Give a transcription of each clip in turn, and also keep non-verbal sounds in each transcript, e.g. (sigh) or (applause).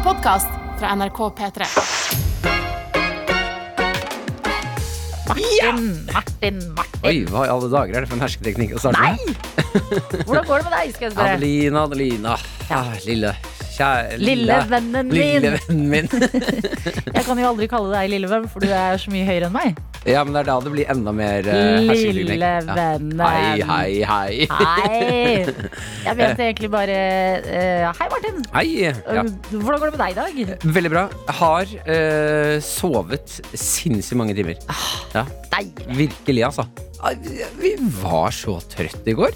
en podkast fra NRK P3. Martin, Martin, Martin. Oi, hva i alle dager er det for en hersketeknikk å starte med? Hvordan går det med deg? skal jeg spørre? Adelina, Adelina. Ja. Ah, lille kjære Lille vennen min. Lille vennen min. (laughs) Jeg kan jo aldri kalle deg lillevenn, for du er så mye høyere enn meg. Ja, men det er da det blir enda mer uh, Lille Lille Ja. Hei, hei, hei. Hei! (laughs) Jeg mente egentlig bare uh, Hei, Martin. Hei. Ja. Hvordan går det med deg i dag? Veldig bra. Har uh, sovet sinnssykt mange timer. Ja, Deilig. virkelig, altså. Vi var så trøtte i går.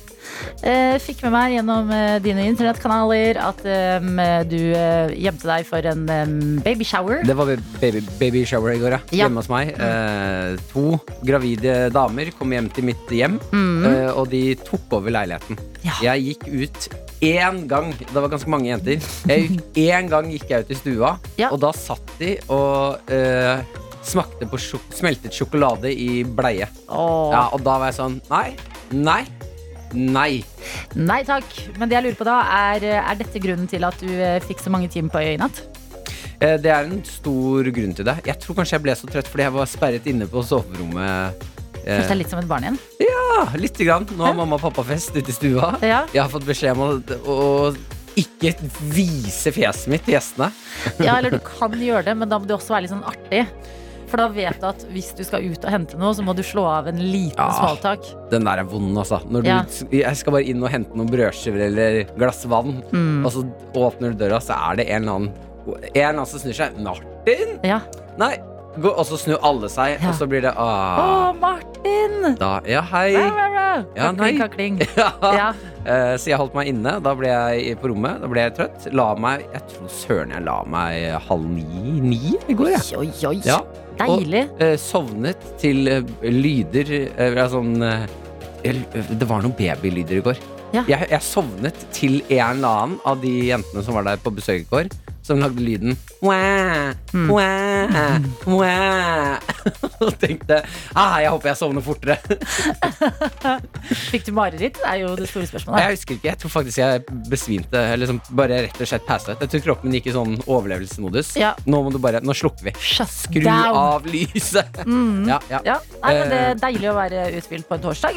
Eh, fikk med meg gjennom eh, dine internettkanaler at um, du eh, gjemte deg for en um, babyshower. Det var baby, baby shower i går, ja. Ja. Hjemme hos meg. Eh, to gravide damer kom hjem til mitt hjem, eh, og de tok over leiligheten. Mm. Ja. Jeg gikk ut én gang. Det var ganske mange jenter. (laughs) Én gang gikk jeg ut i stua, Ja. og da satt de og smakte på sjok smeltet sjokolade i bleie. Åh. Ja, og da var jeg sånn Nei, nei, nei. Nei takk. Men det jeg lurer på da, er, er dette grunnen til at du eh, fikk så mange timer på øya i natt? Eh, Det er en stor grunn til det. Jeg tror kanskje jeg ble så trøtt fordi jeg var sperret inne på soverommet. Eh, Følte deg litt som et barn igjen? Ja, lite grann. Nå har mamma og pappa fest ute i stua. Ja. Jeg har fått beskjed om å, å ikke vise fjeset mitt til gjestene. ja, eller du kan gjøre det, men da må du også være litt sånn artig. For da vet du at hvis du skal ut og hente noe, så må du slå av en liten Ja. smalltalk. Den der er vond, altså. Når du, Ja. Jeg skal bare inn og hente noen brødskiver eller glass vann, Mm. og så åpner du døra, så er det en eller annen En eller annen som snur seg. 'Martin?' Ja. Nei. Og så snur alle seg, Ja. og så blir det Å, ah, Martin! da, Ja, hei. Bra, bra, ra. Ja. Kakling, kakling. (laughs) Ja. Ja. Eh, Så jeg holdt meg inne. Da ble jeg på rommet. Da ble jeg trøtt. La meg Jeg tror søren jeg la meg halv ni-ni i går, jeg. Oi, oi, oi. Ja. Deilig. Og uh, sovnet til uh, lyder sånn Det var noen babylyder i går. Ja. Jeg, jeg sovnet til en eller annen av de jentene som var der på besøk i går. Som lagde lyden Mm. (laughs) Og tenkte ah, jeg håper jeg sovner fortere. (laughs) Fikk du mareritt? Det er jo det store spørsmålet. Jeg husker ikke, jeg tror faktisk jeg besvimte. Eller liksom bare rett og slett passet. Jeg tror kroppen gikk i sånn overlevelsesmodus. Ja. Nå må du bare, nå slukker vi. Shut Skru down. av lyset. (laughs) Ja, ja. Ja, nei, men Det Eh. er deilig å være uthvilt på en torsdag.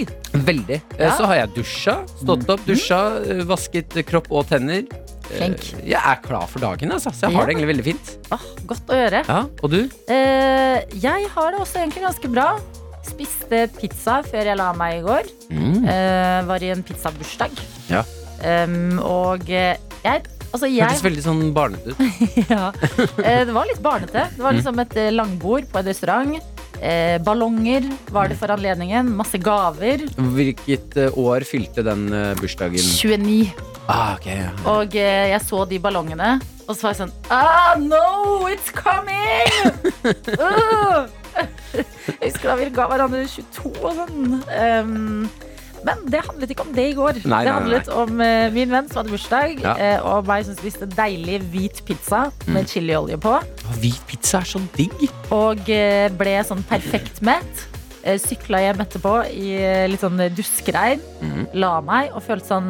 Veldig. Eh, Ja. Så har jeg dusja, stått opp, dusja, eh, vasket kropp og tenner. Eh, Flink. Jeg er klar for dagen, altså. Så jeg har Ja. det egentlig veldig fint. Ah, godt å gjøre. Ja, Og du? Eh, jeg har det også egentlig ganske bra. Spiste pizza før jeg la meg i går. Eh, var i en pizzabursdag. Ja. Um, og eh, jeg Altså, jeg Hørtes veldig sånn barnete ut. (laughs) ja. Eh, Det var litt barnete. Det var liksom et langbord på en restaurant. Eh, ballonger var det for anledningen. Masse gaver. Hvilket eh, år fylte den eh, bursdagen? 29. Ah, okay, ja. Og eh, jeg så de ballongene, og så var jeg sånn Ah, no, it's coming! (laughs) Uh! (laughs) jeg husker da vi ga hverandre 22 og sånn. Um, men det handlet ikke om det i går. Nei, det det nei, handlet om uh, min venn som hadde bursdag, Ja. uh, og meg som spiste deilig hvit pizza med chiliolje på. Hvit pizza er så digg. Og uh, ble sånn perfekt mett. Sykla hjem etterpå i litt sånn duskregn. Mm. La meg og følte sånn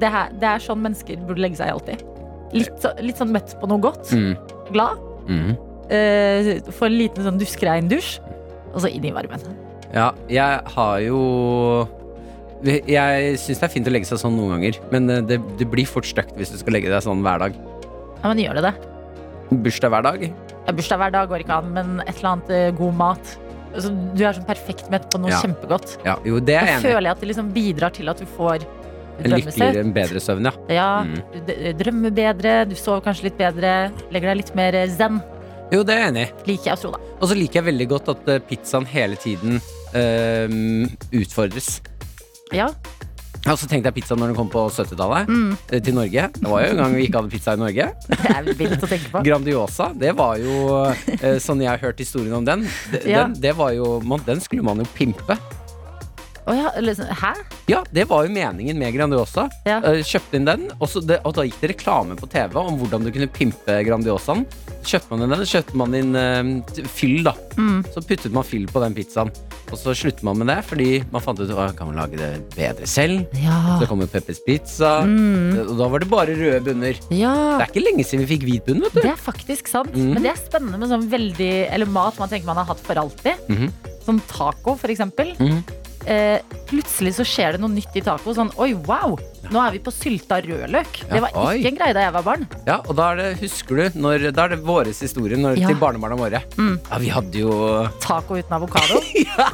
det, her, det er sånn mennesker burde legge seg alltid. Litt, så- litt sånn mett på noe godt. Mm. Glad. Mm. Få en liten sånn duskregndusj. Og så inn i varmen. Ja, jeg har jo Jeg syns det er fint å legge seg sånn noen ganger, men eh, det, det blir fort stygt hvis du skal legge deg sånn hver dag. Ja, men gjør det det? Bursdag hver dag? Ja, bursdag hver dag går ikke an, men et eller annet eh, god mat. Altså, du er sånn perfekt mett på noe Ja. kjempegodt. Ja, jo, det er jeg enig føler jeg at det liksom bidrar til at du får En lykkeligere, en bedre søvn, ja. Ja, Mm. du drømmer bedre, du sover kanskje litt bedre, legger deg litt mer zen. Jo, det er jeg enig i. Liker jeg å tro, da. Og så liker jeg veldig godt at eh, pizzaen hele tiden utfordres. Ja. Og så tenkte jeg pizza når den kom på 70-tallet Mm. eh, til Norge. Det var jo en gang vi ikke hadde pizza i Norge. (laughs) Det er vilt å tenke på. Grandiosa, det var jo eh, (laughs) Sånn jeg har hørt historien om den. d- Ja. Den, det var jo, man, den skulle man jo pimpe. Å ja, sånn- Hæ? Ja, det var jo meningen med Grandiosa. Ja. Eh, kjøpte inn den, og, så det, og da gikk det reklame på TV om hvordan du kunne pimpe Grandiosaen. Kjøpte man inn den, kjøpte man inn uh, fyll, da. Mm. Så puttet man fyll på den pizzaen. Og så slutter man med det, fordi man fant ut at kan man lage det bedre selv. Ja. Så kommer Peppers Pizza, Mm. og da var det bare røde bunner. ja. Det er ikke lenge siden vi fikk hvit bunn, vet du. Det er faktisk sant. Mm. Men det er spennende med sånn veldig Eller mat man tenker man har hatt for alltid. Mhm. Som taco, for eksempel. Mhm. Eh, plutselig så skjer det noe nytt i taco. Sånn oi, wow! Nå er vi på sylta rødløk. Ja, Det var oi. ikke en greie da jeg var barn. Ja, og da er det, husker du, når, da er det våres historie når, Ja. til barnebarna våre. Mm. Ja, vi hadde jo Taco uten avokado. (laughs) ja.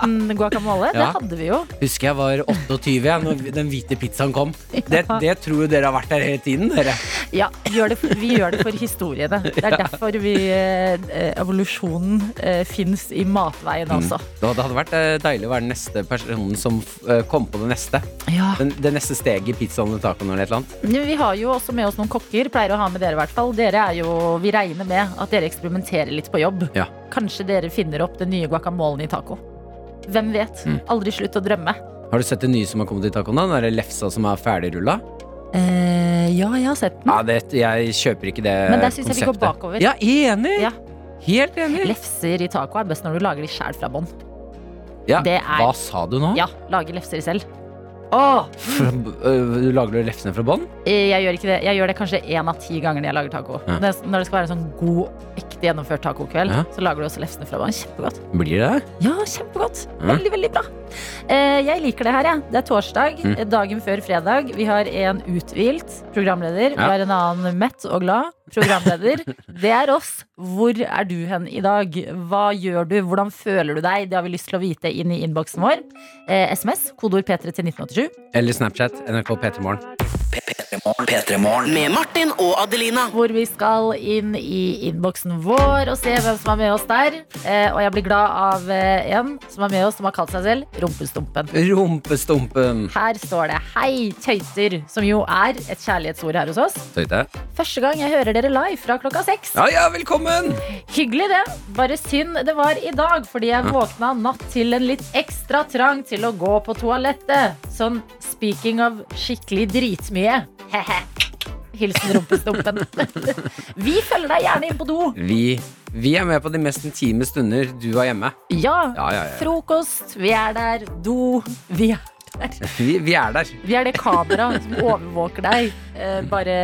Uten guacamole. Det hadde vi jo. Husker jeg var 28 ja, når den hvite pizzaen kom. Det, det tror jo dere har vært der hele tiden, dere. Ja, gjør det, for- vi gjør det for historiene. Det er (laughs) derfor vi, eh, evolusjonen eh, fins i matveien også. Mm. det hadde vært eh, deilig å være den neste personen som eh, kom på det neste. Ja. Den, det neste steget i pizzaen eller tacoen eller et eller annet. Vi har jo også med oss noen kokker. Pleier å ha med dere i hvert fall. Dere er jo, Vi regner med at dere eksperimenterer litt på jobb. Ja. Kanskje dere finner opp den nye guacamolen i taco. Hvem vet? Mm. Aldri slutt å drømme. Har du sett det nye som har kommet i tacoen? da? Den der lefsa som er ferdigrulla? Eh, ja, jeg har sett den. Ja, det, jeg kjøper ikke det konseptet. Men der syns jeg vi går bakover. Ja, enig! Ja. Helt enig. Lefser i taco er best når du lager de sjæl fra bånn. Ja, det er- Hva sa du nå? Ja, lage lefser selv. Øh, lager du lefsene fra bånn? Eh, Jeg gjør ikke det. Jeg gjør det kanskje én av ti ganger når jeg lager taco. Ja. Når det skal være en sånn god, ekte gjennomført tacokveld, Ja. så lager du også lefsene fra bånn. Kjempegodt. Blir det? Ja, kjempegodt. Veldig, veldig bra. Eh, jeg liker det her, jeg. Det er torsdag, Mm. dagen før fredag. Vi har en uthvilt programleder. Vi har en annen mett og glad programleder. (laughs) det er oss. Hvor er du hen i dag? Hva gjør du? Hvordan føler du deg? Det har vi lyst til å vite inn i innboksen vår. Eh, SMS, kodeord P3 til 1987. Eller Snapchat, NRK P3morgen. Med Martin og Adelina. hvor vi skal inn i innboksen vår og se hvem som er med oss der. Eh, og jeg blir glad av eh, en som er med oss, som har kalt seg selv Rumpestumpen. Rumpestumpen. Her står det 'Hei, tøyter', som jo er et kjærlighetsord her hos oss. Tøyte. Første gang jeg hører dere live fra klokka seks. Ja, ja, velkommen! Hyggelig, det. Bare synd det var i dag, fordi jeg våkna natt til en litt ekstra trang til å gå på toalettet. Sånn speaking of skikkelig dritmye. He-he. (laughs) Hilsen rumpestumpen. Vi følger deg gjerne inn på do. Vi, vi er med på de mest intime stunder du har hjemme. Ja. Ja, ja, ja. Frokost, vi er der. Do, vi er der. Vi, vi er der. Vi er det kameraet som overvåker deg, eh, bare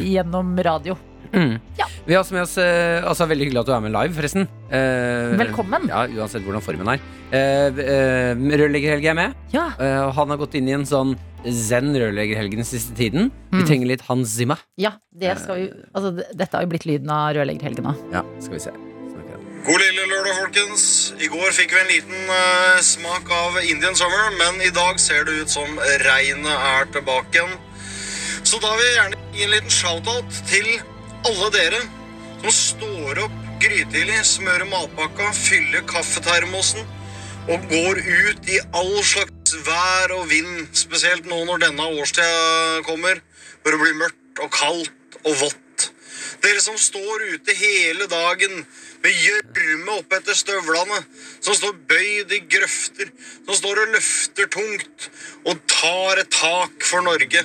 gjennom radio. Ja. Vi har også med oss eh, altså, Veldig hyggelig at du er med live, forresten. Eh, Velkommen. Ja, Uansett hvordan formen er. Eh, eh, Rørleggerhelge er med. Ja. Eh, han har gått inn i en sånn zen rørleggerhelge den siste tiden. Vi Mm. trenger litt Hans Zimmer. ja det skal vi, altså, dette har jo blitt lyden av rørleggerhelgen nå. Ja, skal vi se. God lille lørdag, folkens. I går fikk vi en liten uh, smak av Indian Summer, men i dag ser det ut som regnet er tilbake igjen. Så da vil jeg gjerne gi en liten shout-out til alle dere som står opp grytidlig, smører matpakka, fyller kaffetermosen og går ut i all slags vær og vind, spesielt nå når denne årstida kommer, hvor det blir mørkt og kaldt og vått. Dere som står ute hele dagen med gjørme oppetter støvlene, som står bøyd i grøfter, som står og løfter tungt og tar et tak for Norge.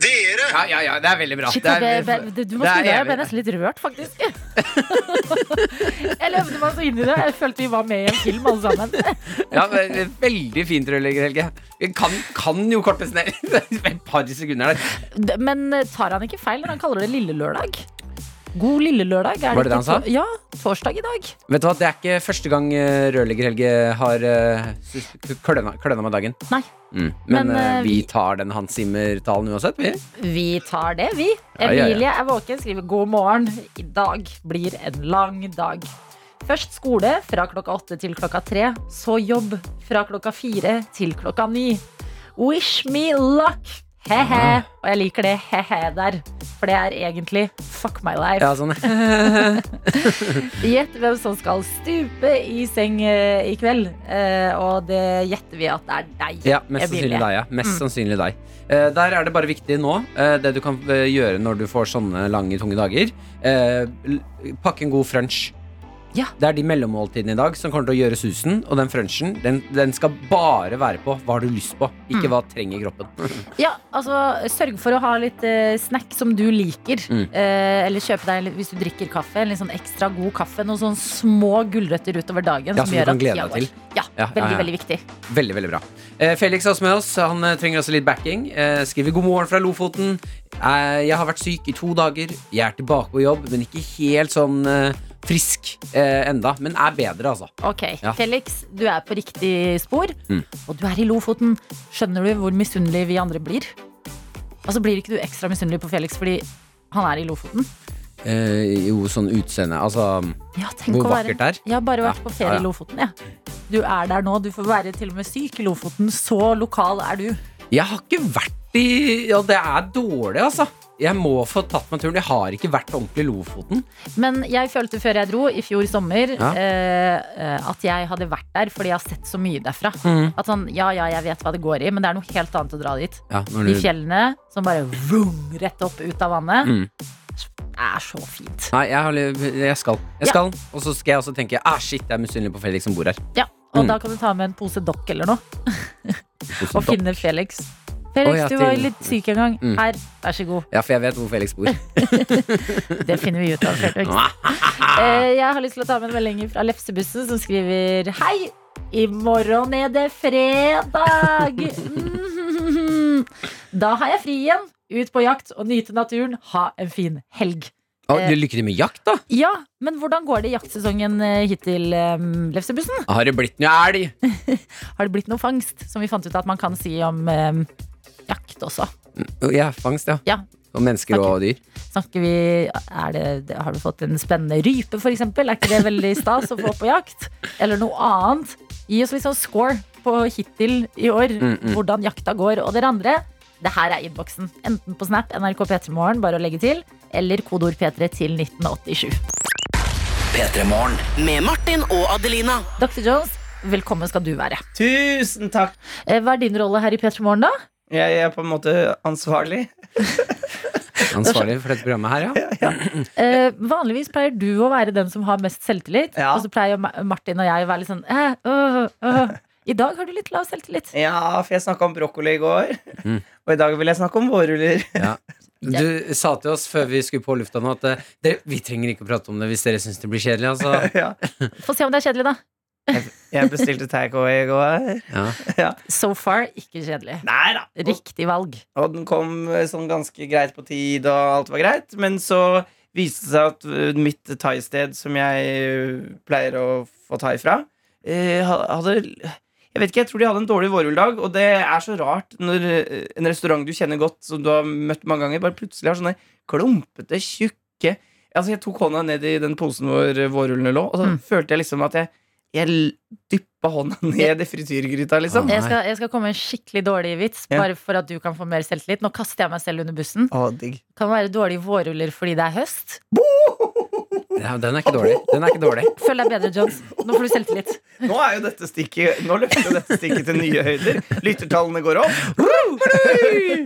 Dere Ja, ja, ja, det er veldig bra. Shit, Det er- det, ble- du må det er skru deg, jeg ble nesten litt rørt, faktisk. (laughs) jeg levde meg så inn i det. Jeg følte vi var med i en film, alle sammen. (laughs) Ja, men Veldig fint rørlegger, Helge. Kan, kan jo kortes ned (laughs) et par sekunder der. Men tar han ikke feil når han kaller det Lille Lørdag? God lille lørdag. Er Var det det han sa? Ja, torsdag i dag. Vet du hva, Det er ikke første gang rørlegger-Helge har uh, kløna, kløna med dagen. Nei. Mm. Men, Men, eh, eh, vi tar den Hans Zimmer-talen uansett, vi. Vi tar det, vi. Ja, ja, ja. Emilie er våken, skriver god morgen. I dag blir en lang dag. Først skole fra klokka åtte til klokka tre. Så jobb fra klokka fire til klokka ni. Wish me luck! He-he. Og jeg liker det he-he der, for det er egentlig fuck my life. Ja, sånn. (laughs) Gjett hvem som skal stupe i seng eh, i kveld. Eh, og det gjetter vi at det er deg. Ja, mest sannsynlig deg. ja Mest Mm. sannsynlig deg Eh, Der er det bare viktig nå, det du kan gjøre når du får sånne lange, tunge dager. Pakke en god frunch. Ja. Det er de mellommåltidene i dag som kommer til å gjøre susen. Og den frunchen, den, den skal bare være på hva har du lyst på, ikke Mm. hva trenger kroppen. Ja, altså Sørg for å ha litt eh, snack som du liker. Mm. Eh, eller kjøpe deg, hvis du drikker kaffe, en litt sånn ekstra god kaffe. Noen sånne små gulrøtter utover dagen. Ja, som som du gjør kan glede deg til. Ja, Ja, veldig, veldig viktig. Veldig, veldig bra. Eh, Felix er også med oss. Han eh, trenger også litt backing. Eh, skriver 'God morgen fra Lofoten'. Eh, jeg har vært syk i to dager. Jeg er tilbake på jobb, men ikke helt sånn frisk eh, enda. Men er bedre, altså. Ok, Ja. Felix, du er på riktig spor. Mm. Og du er i Lofoten. Skjønner du hvor misunnelig vi andre blir? Altså Blir ikke du ekstra misunnelig på Felix fordi han er i Lofoten? Eh, jo, sånn utseende. Altså, Ja, tenk hvor å være vakkert det er. Jeg har bare vært Ja, på ferie ja, ja. i Lofoten. Ja. Du er der nå. Du får være til og med syk i Lofoten. Så lokal er du. Jeg har ikke vært i Ja, det er dårlig, altså. Jeg må få tatt meg turen. Jeg har ikke vært ordentlig i Lofoten. Men jeg følte før jeg dro, i fjor sommer, Ja. eh, eh, at jeg hadde vært der fordi jeg har sett så mye derfra. Mm. At sånn, ja, ja, jeg vet hva det går i, men det er noe helt annet å dra dit. Ja, når De fjellene som bare vroom, rett opp ut av vannet. Mm. er så fint. nei, jeg, har, jeg skal. Jeg Ja. skal. Og så skal jeg også tenke ah, shit, jeg er misunnelig på Felix som bor her. Ja, Og Mm. da kan du ta med en pose dokk eller noe (laughs) og finne Felix. Felix, du var litt syk en gang. Mm. Her, vær så god. Ja, for jeg vet hvor Felix bor. (laughs) Det finner vi ut av. Felix. (laughs) Eh, Jeg har lyst til å ta med en melding fra Lefsebussen som skriver Hei! I morgen er det fredag! (laughs) Da har jeg fri igjen. Ut på jakt og nyte naturen. Ha en fin helg. Eh. du lykker til med jakt, da? Ja, men hvordan går det i jaktsesongen eh, hittil, um, Lefsebussen? Har det blitt noe elg? Har det blitt noe fangst? Som vi fant ut at man kan si om eh, jakt også. Ja, fangst, ja. Ja. Og mennesker snakker, og dyr. Snakker vi, er det, Har du fått en spennende rype, f.eks.? Er ikke det veldig stas å få på jakt? Eller noe annet? Gi oss litt sånn score på hittil i år. Mm, mm. Hvordan jakta går. Og dere andre, det her er innboksen. Enten på Snap, NRK P3morgen, bare å legge til, eller kodeord P3 til 1987. P3morgen. Med Martin og Adelina. Dr. Jones, velkommen skal du være. Tusen takk. Eh, Hva er din rolle her i P3 Morgen, da? Jeg er på en måte ansvarlig. (laughs) Ansvarlig for dette programmet her, ja. (clears throat) Eh, vanligvis pleier du å være den som har mest selvtillit. Ja. Og så pleier Martin og jeg å være litt sånn eh, øh, øh. I dag har du litt lav selvtillit. Ja, for jeg snakka om brokkoli i går. (laughs) Mm. Og i dag vil jeg snakke om vårruller. (laughs) ja. Du sa til oss før vi skulle på lufta nå at det, vi trenger ikke å prate om det hvis dere syns det blir kjedelig. Altså. ja. Få se om det er kjedelig, da. Jeg bestilte takeaway i går. Ja. So far ikke kjedelig. Neida. Riktig valg. og den kom eh, sånn ganske greit på tid, og alt var greit. Men så viste det seg at eh, mitt thaisted, som jeg eh, pleier å få thai fra, eh, hadde jeg vet ikke, jeg tror de hadde en dårlig vårrulldag, og det er så rart når en restaurant du kjenner godt, som du har møtt mange ganger, bare plutselig har sånne klumpete, tjukke Altså, jeg tok hånda ned i den posen hvor vårrullene lå, og så Mm. følte jeg liksom at jeg, jeg dyppa hånda ned i frityrgryta, liksom. Jeg skal, jeg skal komme med en skikkelig dårlig vits, Ja. bare for at du kan få mer selvtillit. Nå kaster jeg meg selv under bussen. Å, digg. Kan være dårlige vårruller fordi det er høst. Ja, den er ikke dårlig. Den er ikke dårlig. Føl deg bedre, Jones. Nå får du selvtillit. Nå er jo dette stikket Nå løfter jo dette stikket til nye høyder. Lyttertallene går opp.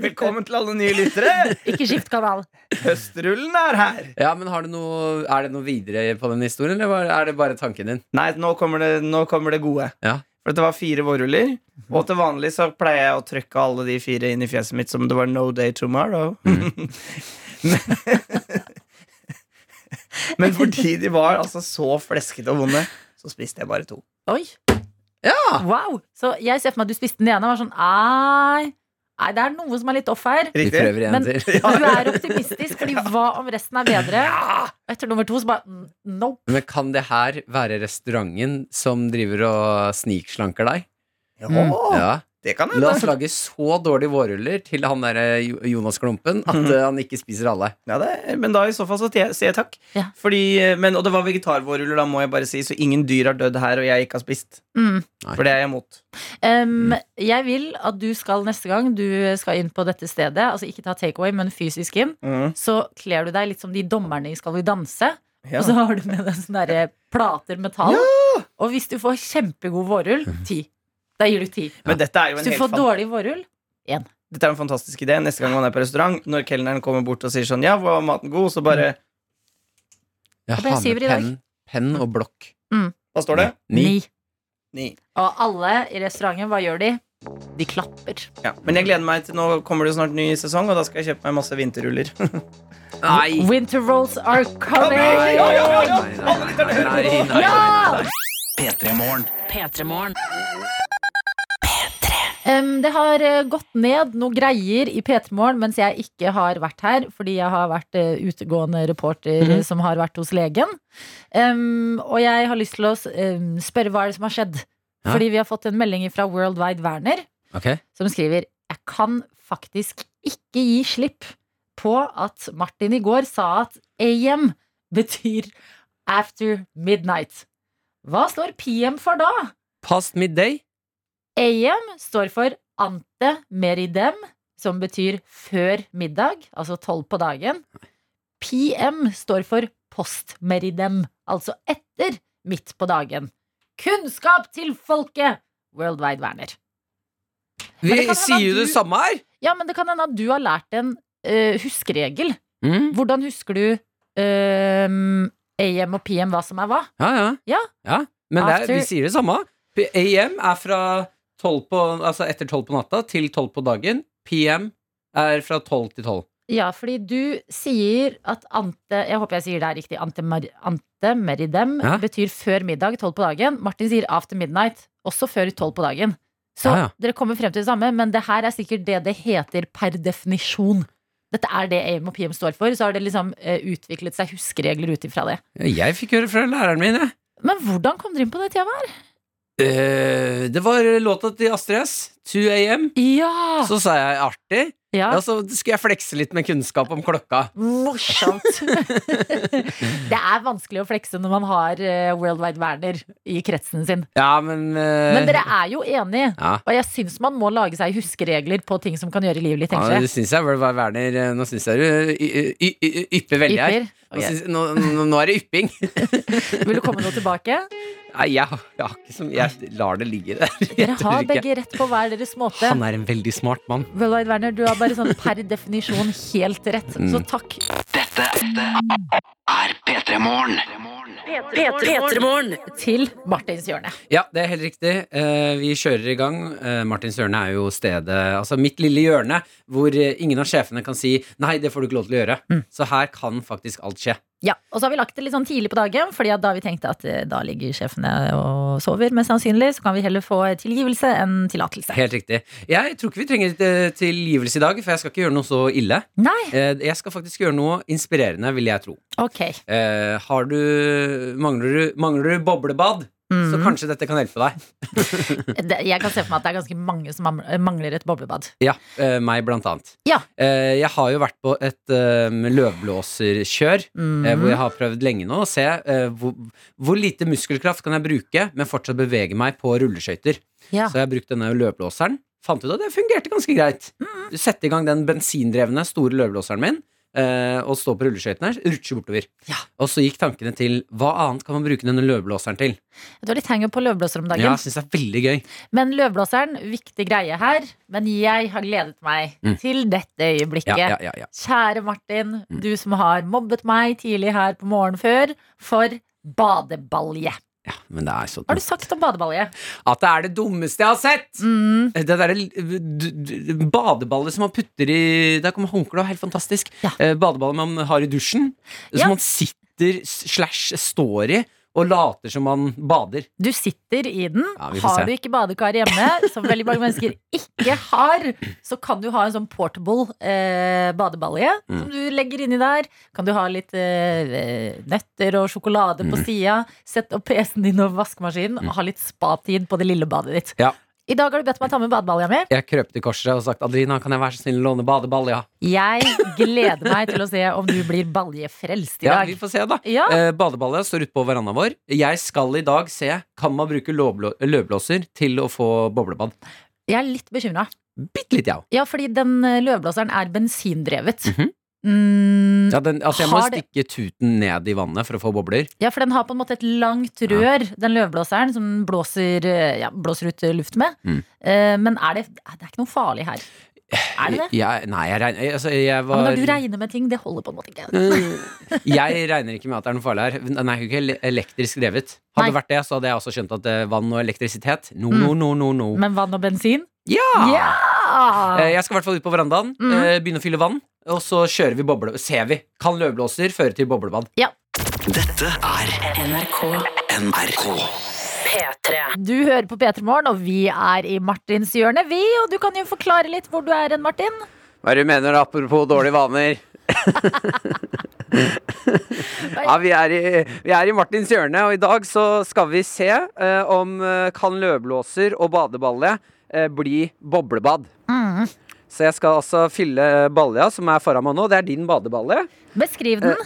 Velkommen til alle nye lyttere. Ikke skift kanal. Høstrullen er her. Ja, men har du noe, Er det noe videre på den historien, eller er det bare tanken din? Nei, nå kommer det, nå kommer det gode. Ja. For det var fire vårruller. Og til vanlig så pleier jeg å trykke alle de fire inn i fjeset mitt som det var no day tomorrow. (laughs) Men fordi de var altså så fleskete og vonde, så spiste jeg bare to. Oi. Ja! Wow. Så jeg ser for meg at du spiste den ene og var sånn Nei, nei det er noe som er litt off her. Vi Riktig? prøver igjen Men til. du er optimistisk, fordi (laughs) hva om resten er bedre? Etter nummer to så bare no Nope. Men kan det her være restauranten som driver og snikslanker deg? Ja, Ja. Det kan La oss lage så dårlige vårruller til han derre Jonas Klumpen at Mhm. eh, han ikke spiser alle. Ja, det, men da i så fall så sier jeg- takk. Ja. Fordi, eh, men, og det var vegetarvårruller, da må jeg bare si, så ingen dyr har dødd her, og jeg ikke har spist. Mm. For det er jeg imot. Um, jeg vil at du skal neste gang du skal inn på dette stedet, altså ikke ta takeaway, men fysisk inn, Mm. så kler du deg litt som de dommerne i Skal vi danse. Ja. Og så har du med deg sånne der plater metall. Og hvis du får kjempegod vårrull, ti. Da gir du ti. Men dette er jo Hvis du helt får fan- dårlig vårrull, Dette er en fantastisk idé. Neste gang man er på restaurant, når kelneren kommer bort og sier sånn Ja, var maten god? Så bare Jeg ble har syver med i dag. penn. penn og blokk. Hva står det? Ni. Ni. Og alle i restauranten, hva gjør de? De klapper. Ja. Men jeg gleder meg til nå kommer det snart ny sesong, og da skal jeg kjøpe meg masse vinterruller. Nei! Winter rolls are coming! Ja, ja, ja, ja. Nei, nei, nei, nei, nei, Ja! P3 Morgen. P3morgen. Det har eh, gått ned noe greier i P3 Morgen mens jeg ikke har vært her, fordi jeg har vært uh, utegående reporter mm. som har vært hos legen. Um, og jeg har lyst til å um, spørre hva er det som har skjedd. Ja. Fordi vi har fått en melding fra Worldwide Werner okay. som skriver Jeg kan faktisk ikke gi slipp på at Martin i går sa at AM betyr after midnight. Hva står PM for da? Past midday. AM står for ante meridem, som betyr før middag, altså tolv på dagen. PM står for post meridem, altså etter midt på dagen. Kunnskap til folket! Worldwide Werner. Vi sier jo det samme her! Ja, men det kan hende at du har lært en uh, huskeregel. Mm. Hvordan husker du uh, AM og PM hva som er hva? Ja, ja. Ja. Men det er, vi sier det samme. AM er fra 12 på, altså etter tolv på natta til tolv på dagen. PM er fra tolv til tolv. Ja, fordi du sier at ante Jeg håper jeg sier det er riktig. Ante, ante meridem Ja. betyr før middag, tolv på dagen. Martin sier after midnight, også før tolv på dagen. Så Ja, ja. dere kommer frem til det samme, men det her er sikkert det det heter per definisjon. Dette er det AIM og PM står for. Så har det liksom eh, utviklet seg huskeregler ut ifra det. Jeg fikk høre fra læreren min, jeg. Men hvordan kom dere inn på det temaet? her? Eh, det var låta til Astrid S, 2 AM. Ja! Så sa jeg artig. ja. Ja, så skulle jeg flekse litt med kunnskap om klokka. Morsomt. (laughs) det er vanskelig å flekse når man har World Worldwide Werner i kretsen sin. Ja, men uh... Men dere er jo enige. Ja. Og jeg syns man må lage seg huskeregler på ting som kan gjøre livet litt Ja, det syns jeg var Werner eh, Nå syns jeg du ypper veldig her. Ypper. Nå, nå, nå, nå er det ypping. (laughs) Vil du komme noe tilbake? Nei, jeg, jeg, har ikke som, jeg lar det ligge der. (laughs) Jeg Dere har ikke. begge rett på hver deres måte. Han er en veldig smart mann. Worldwide Werner, du har bare sånn per definisjon helt rett. Mm. Så takk. Dette er P3 Morgen. P3morgen. Til Martins hjørne. Ja, det er helt riktig. Eh, vi kjører i gang. Eh, Martins hjørne er jo stedet Altså mitt lille hjørne hvor eh, ingen av sjefene kan si 'nei, det får du ikke lov til å gjøre'. Mm. Så her kan faktisk alt skje. Ja, Og så har vi lagt det litt sånn tidlig på dagen, Fordi da har vi tenkt at eh, da ligger sjefene og sover. Mest sannsynlig så kan vi heller få tilgivelse enn tillatelse. Helt riktig. Jeg tror ikke vi trenger eh, tilgivelse i dag, for jeg skal ikke gjøre noe så ille. Nei, Eh, jeg skal faktisk gjøre noe inspirerende, vil jeg tro. ok. Eh, har du Mangler du, mangler du boblebad? Så Mm. kanskje dette kan hjelpe deg. (laughs) Jeg kan se for meg at det er ganske mange som mangler et boblebad. Ja, eh, meg blant annet. Ja. Eh, jeg har jo vært på et eh, løvblåserkjør, Mm. hvor jeg har prøvd lenge nå å se hvor, hvor lite muskelkraft kan jeg bruke, men fortsatt bevege meg på rulleskøyter. Ja. Så jeg har brukt denne løvblåseren. Fant ut at det fungerte ganske greit. Mm. Du setter i gang den bensindrevne store løvblåseren min. Eh, og stå på rulleskøytene, rutsje bortover. Ja. Og så gikk tankene til hva annet kan man bruke denne løvblåseren til? Du har litt henger på løvblåser om dagen. Ja, jeg synes det er veldig gøy. Men løvblåseren, viktig greie her. Men jeg har gledet meg Mm. til dette øyeblikket. Ja, ja. Kjære Martin, Mm. du som har mobbet meg tidlig her på morgenen før for badebalje. Ja men det er så dumt. har du sagt om badebalje? At det er det dummeste jeg har sett! Mm. Det derre badeballet som man putter i Der kommer håndkleet, helt fantastisk. Ja. Eh, Badeballet man har i dusjen, Ja. som man sitter slash står i og later som man bader. Du sitter i den. Ja, har se. du ikke badekar hjemme, som veldig mange mennesker ikke har, så kan du ha en sånn portable eh, badebalje Mm. som du legger inni der. Kan du ha litt eh, nøtter og sjokolade på Mm. sida. Sette opp PC-en din og vaskemaskinen og ha litt spatid på det lille badet ditt. Ja. I dag har du bedt meg ta med badebalja mi. Jeg krøp til korset og sagt Adelina, kan jeg være så snill å låne badebalja? Jeg gleder meg til å se om du blir baljefrelst i dag. Ja, vi får se, da. Ja. Eh, badebalja står ute på verandaen vår. Jeg skal i dag se kan man bruke løvblåser til å få boblebad. Jeg er litt bekymra. Bitte litt, jeg òg. Ja, fordi den eh, løvblåseren er bensindrevet. Mhm. Mm, Ja, den- altså, jeg må stikke det- tuten ned i vannet for å få bobler. Ja, for den har på en måte et langt rør, den løvblåseren, som blåser, eh, ja, blåser ut eh, luft med. Mm. Uh, Men er det, det er ikke noe farlig her. Er det det? Jeg, nei, jeg regner altså, jeg Ja, men når du regner med ting, det holder på en måte ikke. Eh, Jeg regner ikke med at det er noe farlig her. Den er jo ikke elektrisk drevet. Hadde det vært det, så hadde jeg også skjønt at vann og elektrisitet. No, no, no, no, no. Men vann og bensin? Ja! Ja! Eh, Jeg skal i hvert fall ut på verandaen, eh, begynne å fylle vann, og så kjører vi boble... Ser vi. Kan løvblåser føre til boblebad? Dette er NRK NRK. P3. Du hører på P3 Morgen, og vi er i Martins hjørne, vi. Og du kan jo forklare litt hvor du er hen, Martin. Hva er det du mener apropos dårlige vaner? (laughs) ja, vi er, i, vi er i Martins hjørne, og i dag så skal vi se eh, om eh, kan løvblåser og badebalje eh, bli boblebad. Mm. Så jeg skal altså fylle balja som er foran meg nå. Det er din badebalje. Beskriv den.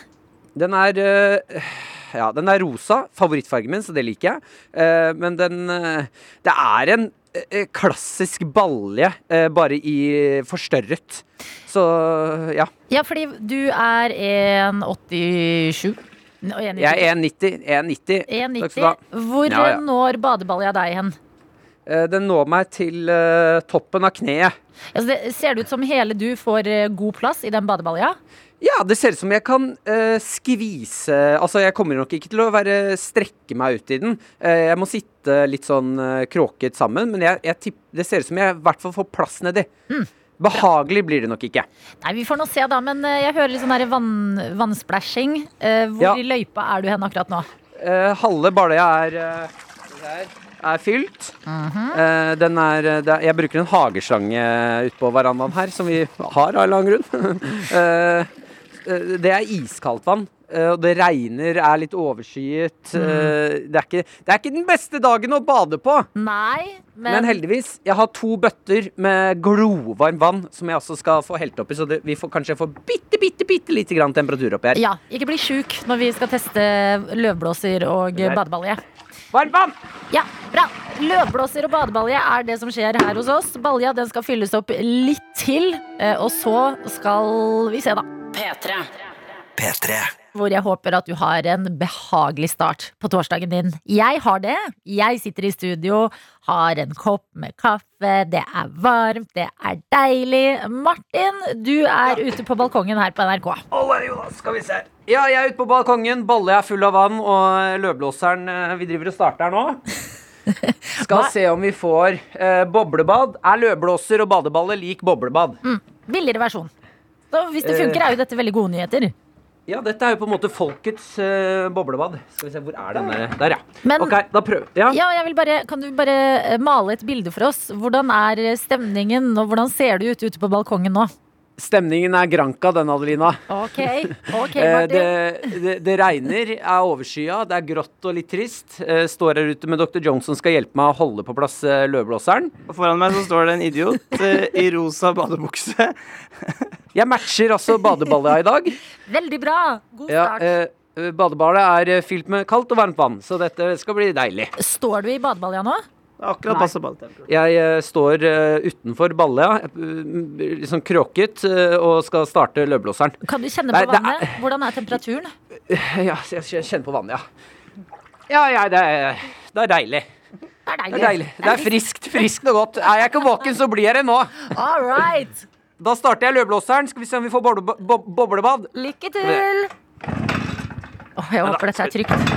Den er eh, Ja, den er rosa. Favorittfargen min, så det liker jeg. Eh, men den eh, Det er en eh, klassisk balje, eh, bare i forstørret. Så ja. Ja, fordi du er 1,87. Nå, 1,90. Jeg er 1,90. 1,90. Takk skal du ha. 1,90. Hvor Ja, ja. når badebalja deg hen? Eh, Den når meg til eh, toppen av kneet. Altså, det, ser det ut som hele du får eh, god plass i den badebalja? Ja, det ser ut som jeg kan uh, skvise Altså, jeg kommer nok ikke til å være strekke meg ut i den. Uh, jeg må sitte litt sånn uh, kråket sammen, men jeg, jeg tipp, det ser ut som jeg i hvert fall får plass nedi. Behagelig blir det nok ikke. Nei, vi får nå se, da. Men jeg hører litt sånn vann, vannsplashing. Eh, hvor Ja. i løypa er du hen akkurat nå? Halve Baløya er der, er fylt. Eh, den er, eh, det er Jeg bruker en hageslange ute på verandaen her, som vi har av en eller annen grunn. (laughs) Eh, det er iskaldt vann. Og det regner, er litt overskyet. Mm. Det, er ikke, det er ikke den beste dagen å bade på. Nei, men, Men heldigvis, jeg har to bøtter med glovarmt vann som jeg også skal få helt oppi, så det, vi får kanskje få bitte, bitte, bitte lite grann temperatur oppi her. Ja, ikke bli sjuk når vi skal teste løvblåser og badebalje. Varmt vann! Ja, bra. Løvblåser og badebalje er det som skjer her hos oss. Balja den skal fylles opp litt til, eh, og så skal vi se, da. P3. P3. Hvor jeg håper at du har en behagelig start på torsdagen din. Jeg har det. Jeg sitter i studio, har en kopp med kaffe, det er varmt, det er deilig. Martin, du er ute på balkongen her på NRK. Skal vi se. Ja, jeg er ute på balkongen. Ballet er full av vann, og løvblåseren eh, Vi driver og starter her nå. (laughs) Skal Hva? se om vi får eh, boblebad. Er løvblåser og badeballer lik boblebad? Billigere versjon. Så hvis det funker, er jo dette veldig gode nyheter. Ja, dette er jo på en måte folkets uh, boblebad. Skal vi se, hvor er den der? Der, ja. Men Ok, da prøv. Ja. ja, bare, kan du bare eh, male et bilde for oss? Hvordan er stemningen, og hvordan ser det ut ute på balkongen nå? Stemningen er granka, den, Adelina. Ok, ok, (laughs) Eh, Martin. det, det, det regner, er overskya, det er grått og litt trist. Eh, står her ute med Dr. Johnson skal hjelpe meg å holde på plass eh, løvblåseren. Og foran meg så står det en idiot eh, i rosa badebukse. (laughs) Jeg matcher altså badeballet i dag. Veldig bra. God Ja, start. eh, badeballet er eh, fylt med kaldt og varmt vann, så dette skal bli deilig. Står du i badeballet nå? Akkurat Nei. passe badetemperatur. Jeg uh, står uh, utenfor ballet, ja. litt sånn kråket, uh, og skal starte løvblåseren. Kan du kjenne Nei, på vannet? Hvordan er temperaturen? (laughs) Ja, jeg jeg kjenner på vannet, ja. Ja, ja, det er, det er deilig. Det er Det er deilig. Det er friskt, friskt og godt. Er jeg ikke våken, så blir jeg det nå. All right. Da starter jeg løvblåseren. Skal vi se om vi får boble, bo, boblebad. Lykke til. Åh, jeg håper dette er trygt.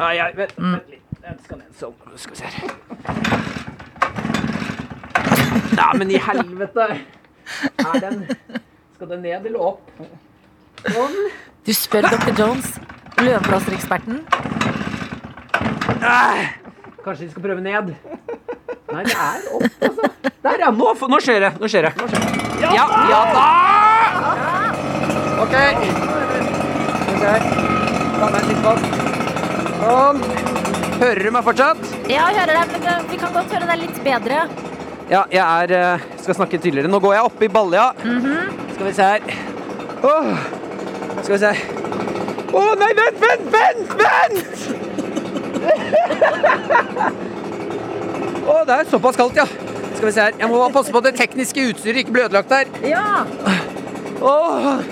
Nei, jeg, vent, vent litt. Jeg skal ned sånn. Skal vi se her. Nei, men i helvete. Er den Skal den ned eller opp? Sånn. Du spør Dr. Jones, løvblåsereksperten. Kanskje vi skal prøve ned? Nei, det er opp, altså. Der, ja. Nå, nå skjer det. Nå skjer det. Nå skjer det. Ja, ja da! OK. Fast. Sånn. Hører du meg fortsatt? Ja, jeg hører deg, men eh, vi kan godt høre deg litt bedre. Ja, jeg er eh, Skal snakke tydeligere. Nå går jeg opp i balja. Skal vi se her. Åh. Skal vi se. Å nei, vent, vent, vent! Vent! Å, det er såpass kaldt, ja. Skal vi se her. Jeg må passe på at det tekniske utstyret ikke blir ødelagt her. Ja. Åh.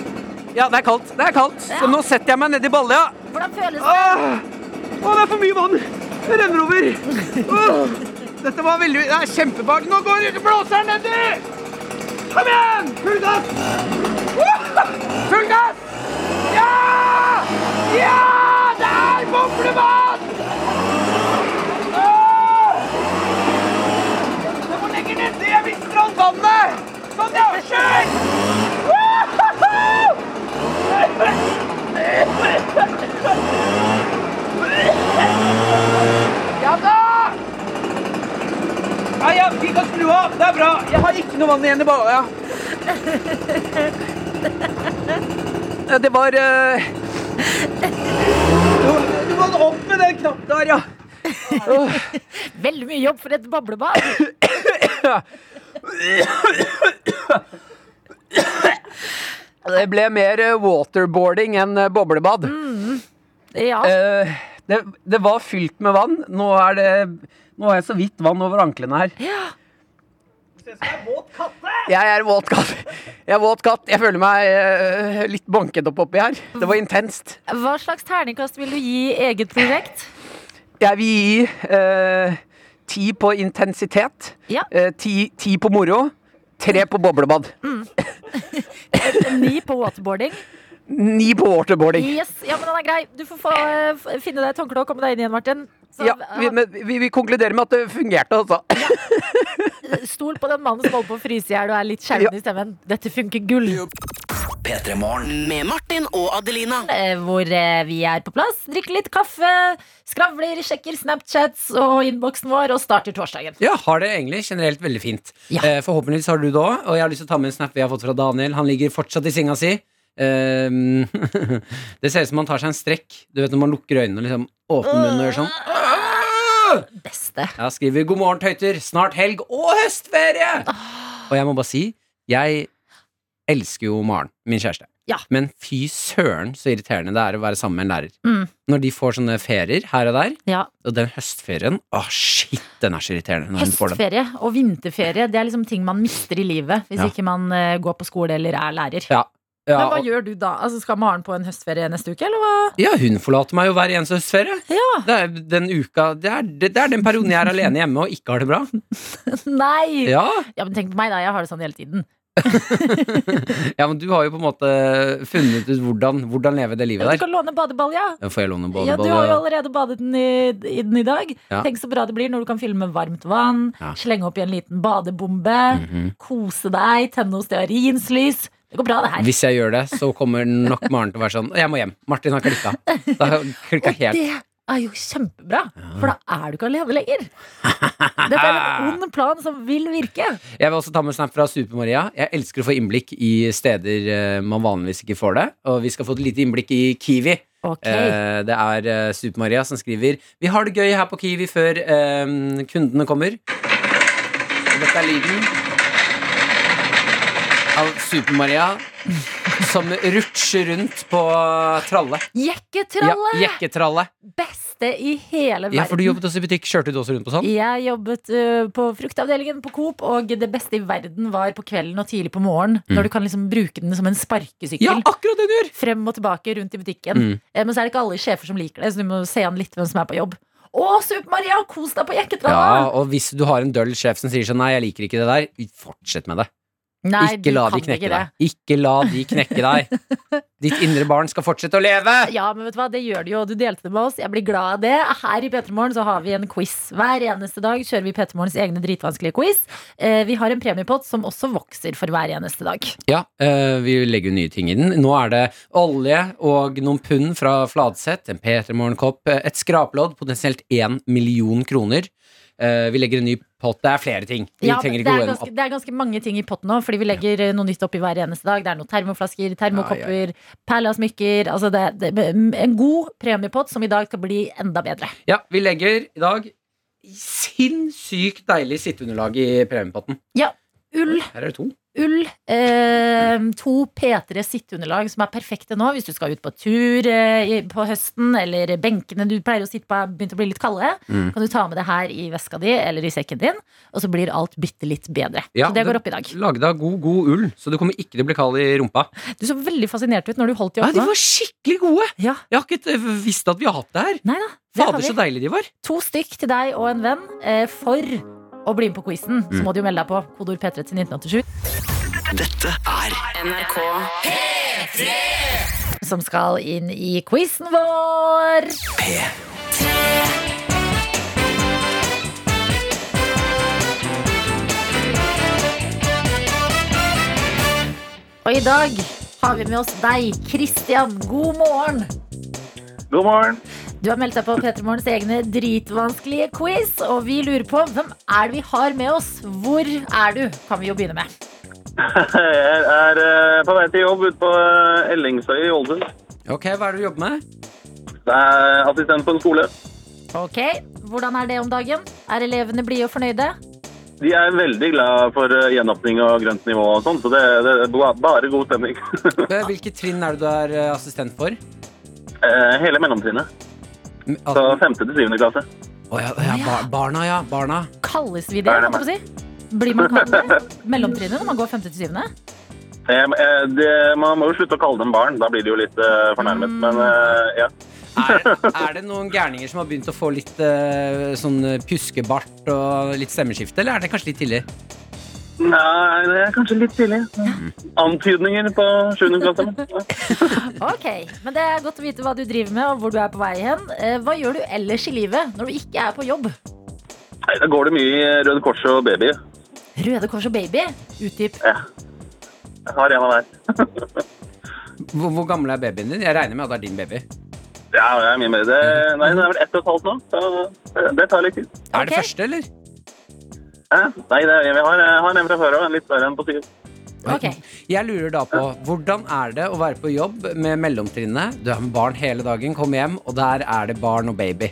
Ja, det er kaldt. Det er kaldt. Så nå setter jeg meg nedi balja. Hvordan føles det? Åh, Åh, det er for mye vann! Det renner over. Å, Dette var veldig Det er kjempebart. Nå går blåseren nedi! Kom igjen! Full gass! Full gass! Ja! Ja! Det er boblebad! Jeg må legge nedi! Jeg mister alt vannet! Sonja, kjør! Ja da! Ja, ja, vi kan skru av. Det er bra. Jeg har ikke noe vann igjen i balla. Ja. Det var uh... du, må opp med den knappen der, ja. (laughs) Veldig mye jobb for et boblebad. Det ble mer eh, waterboarding enn boblebad. boblebad. Ja. Uh, det, det var fylt med vann. Nå er det Nå har jeg så vidt vann over anklene her. Jeg er våt katt. Jeg er våt katt. Jeg føler meg eh, litt banket opp oppi her. Det var intenst. Hva slags terningkast vil du gi eget prosjekt? Jeg vil gi eh, ti på intensitet. Ja. eh, ti, ti på moro. Tre på boblebad. (laughs) Ni på waterboarding. Ni på waterboarding. Yes, ja, men den er grei. Du får få, uh, finne deg et håndkle og komme deg inn igjen, Martin. Så, Ja, vi, men vi, vi konkluderer med at det fungerte, altså. Ja. Stol på den mannen som holder på å fryse i hjel og er litt skjelven i stemmen. Dette funker gull. P3 Morgen. Med Martin og Adelina. Eh, Hvor eh, vi er på plass, drikker litt kaffe, skravler, sjekker Snapchats og innboksen vår og starter torsdagen. Ja, har det egentlig generelt veldig fint. Ja. Eh, forhåpentligvis har du det òg. Og jeg har lyst til å ta med en snap vi har fått fra Daniel. Han ligger fortsatt i senga si. Ehm, (laughs) det ser ut som man tar seg en strekk. Du vet når man lukker øynene og liksom åpner munnen og gjør sånn. Beste. Jeg skriver 'God morgen, tøyter'. Snart helg og høstferie! Og jeg må bare si, jeg elsker jo Maren, min kjæreste. Ja. Men fy søren så irriterende det er å være sammen med en lærer. Mm. Når de får sånne ferier her og der, Ja. og den høstferien Å, shit, den er så irriterende. Høstferie og vinterferie Det er liksom ting man mister i livet hvis Ja. ikke man eh, går på skole eller er lærer. Ja. Ja, Men hva og- gjør du da? Altså, skal Maren på en høstferie neste uke, eller hva? Ja, hun forlater meg jo hver eneste høstferie. Ja. Det er den uka Det er, det, det er den perioden jeg er alene hjemme og ikke har det bra. (laughs) Nei! Ja. Ja, men tenk på meg, da. Jeg har det sånn hele tiden. (laughs) ja men du har jo på en måte funnet ut hvordan, hvordan leve det livet der. Du kan låne badeball, ja. Får jeg låne badeball, Ja, du har jo allerede badet den i, i den i dag. Ja. Tenk så bra det blir når du kan fylle med varmt vann, Ja. slenge i en liten badebombe, Mhm. kose deg, tenne noe stearinslys. Det går bra, det her. Hvis jeg gjør det, så kommer nok Maren til å være sånn Jeg må hjem. Martin har klikka. Da har klikka Og helt. det er jo kjempebra, for da er du ikke alene lenger. Dette er en (laughs) ond plan som vil virke. Jeg vil også ta med en snap fra Super-Maria. Jeg elsker å få innblikk i steder eh, man vanligvis ikke får det. Og vi skal få et lite innblikk i Kiwi. Ok, Eh, det er eh, Super-Maria som skriver Vi har det gøy her på Kiwi før kundene kommer. Dette er lyden Super-Maria som rutsjer rundt på tralle. Ja, Jekketralle! jekketralle. Beste i hele verden. Ja, for du jobbet også i butikk. Kjørte du også rundt på sånn? Jeg jobbet uh, på fruktavdelingen på Coop, og det beste i verden var på kvelden og tidlig på morgenen. Når du kan liksom bruke den som en sparkesykkel. Mm. Ja, akkurat det du gjør! Frem og tilbake rundt i butikken. Mm. Eh, Men så er det ikke alle sjefer som liker det, så du må se an litt hvem som er på jobb. Å, Super-Maria, kos deg på Ja, og hvis du har en døll sjef som sier sånn Nei, jeg liker ikke det der, fortsett med det. Nei, ikke la de knekke ikke deg. Ikke la de knekke deg. (laughs) Ditt indre barn skal fortsette å leve! Ja, men vet du hva, det gjør det jo, du delte det med oss. Jeg blir glad av det. Her i P3 Morgen så har vi en quiz. Hver eneste dag kjører vi P3 Morgens egne dritvanskelige quiz. Eh, vi har en premiepott som også vokser for hver eneste dag. Ja, eh, vi legger nye ting i den. Nå er det olje og noen pund fra Fladseth, en P3morgen-kopp, et skraplodd, potensielt én million kroner. Eh, vi legger en ny pott. Det er flere ting. Vi Ja, trenger det, ikke gå er gjennom ganske, det er ganske mange ting i potten nå, fordi vi legger ja. noe nytt oppi hver eneste dag. Det er noen termoflasker, termokopper, perlasmykker. Altså det, det, en god premiepott som i dag skal bli enda bedre. Ja, vi legger i dag sinnssykt deilig sitteunderlag i premiepotten. Ull, Her er det to. Ull, eh, to P3 sitteunderlag som er perfekte nå hvis du skal ut på tur eh, på høsten, eller benkene du pleier å sitte på er begynt å bli litt kalde. Mm. Kan du ta med det her i veska di eller i sekken din, og så blir alt bitte litt bedre. Ja, så det går opp i dag. Lagd av god, god ull, så du kommer ikke til å bli kald i rumpa. Du så veldig fascinert ut når du holdt i Ja, de var skikkelig gode! Ja, Jeg har ikke visst at vi har hatt det her. nei da. det Fader, så deilig de var. To stykk til deg og en venn. Eh, for å bli med på quizen, så Mm. må du jo melde deg på Kodord P3 til 1987. Dette er NRK P3! Som skal inn i quizen vår. P3. Og i dag har vi med oss deg, Christian. God morgen. God morgen. Du har meldt deg på P3 Morgens egne dritvanskelige quiz, og vi lurer på hvem er det vi har med oss? Hvor er du? Kan vi jo begynne med. Jeg er eh, på vei til jobb ute på eh, Ellingsøy i Ålesund. Ok, hva er det du jobber med? Jeg er assistent på en skole. Ok, Hvordan er det om dagen? Er elevene blide og fornøyde? De er veldig glad for eh, gjenåpning og grønt nivå og sånn, så det, det er ba- bare god stemning. (laughs) Eh, Hvilket trinn er det du er eh, assistent for? Eh, Hele mellomtrinnet. Så al- femte til syvende klasse. Å ja, ja, bar barna, ja. Barna. Kalles vi det? Holdt jeg på å si? Blir man kalt det? Mellomtrinnet når man går femte til syvende? Eh, eh, det, man må jo slutte å kalle dem barn, da blir de jo litt eh, fornærmet. Men eh, ja. Er, (laughs) er det noen gærninger som har begynt å få litt eh, sånn pjuskebart og litt stemmeskifte, eller er det kanskje litt tidlig? Nei, det er kanskje litt tidlig. Antydninger på 7. klasse. (laughs) Ok, men Det er godt å vite hva du driver med og hvor du er på vei hen. Eh, Hva gjør du ellers i livet når du ikke er på jobb? Nei, Da går det mye i Røde Kors og baby. Røde Kors og baby? Utdyp. Ja. Jeg har en av hver. (laughs) Hvor, hvor gammel er babyen din? Jeg regner med at det er din baby. Ja, det er mye mer. Det, nei, det er vel ett og et halvt nå, så det tar litt tid. Er det første, eller? Nei, det, vi har, har en fra før òg, litt større enn på syv. Okay. Jeg lurer da på hvordan er det å være på jobb med mellomtrinnet? Du er med barn hele dagen, kommer hjem, og der er det barn og baby.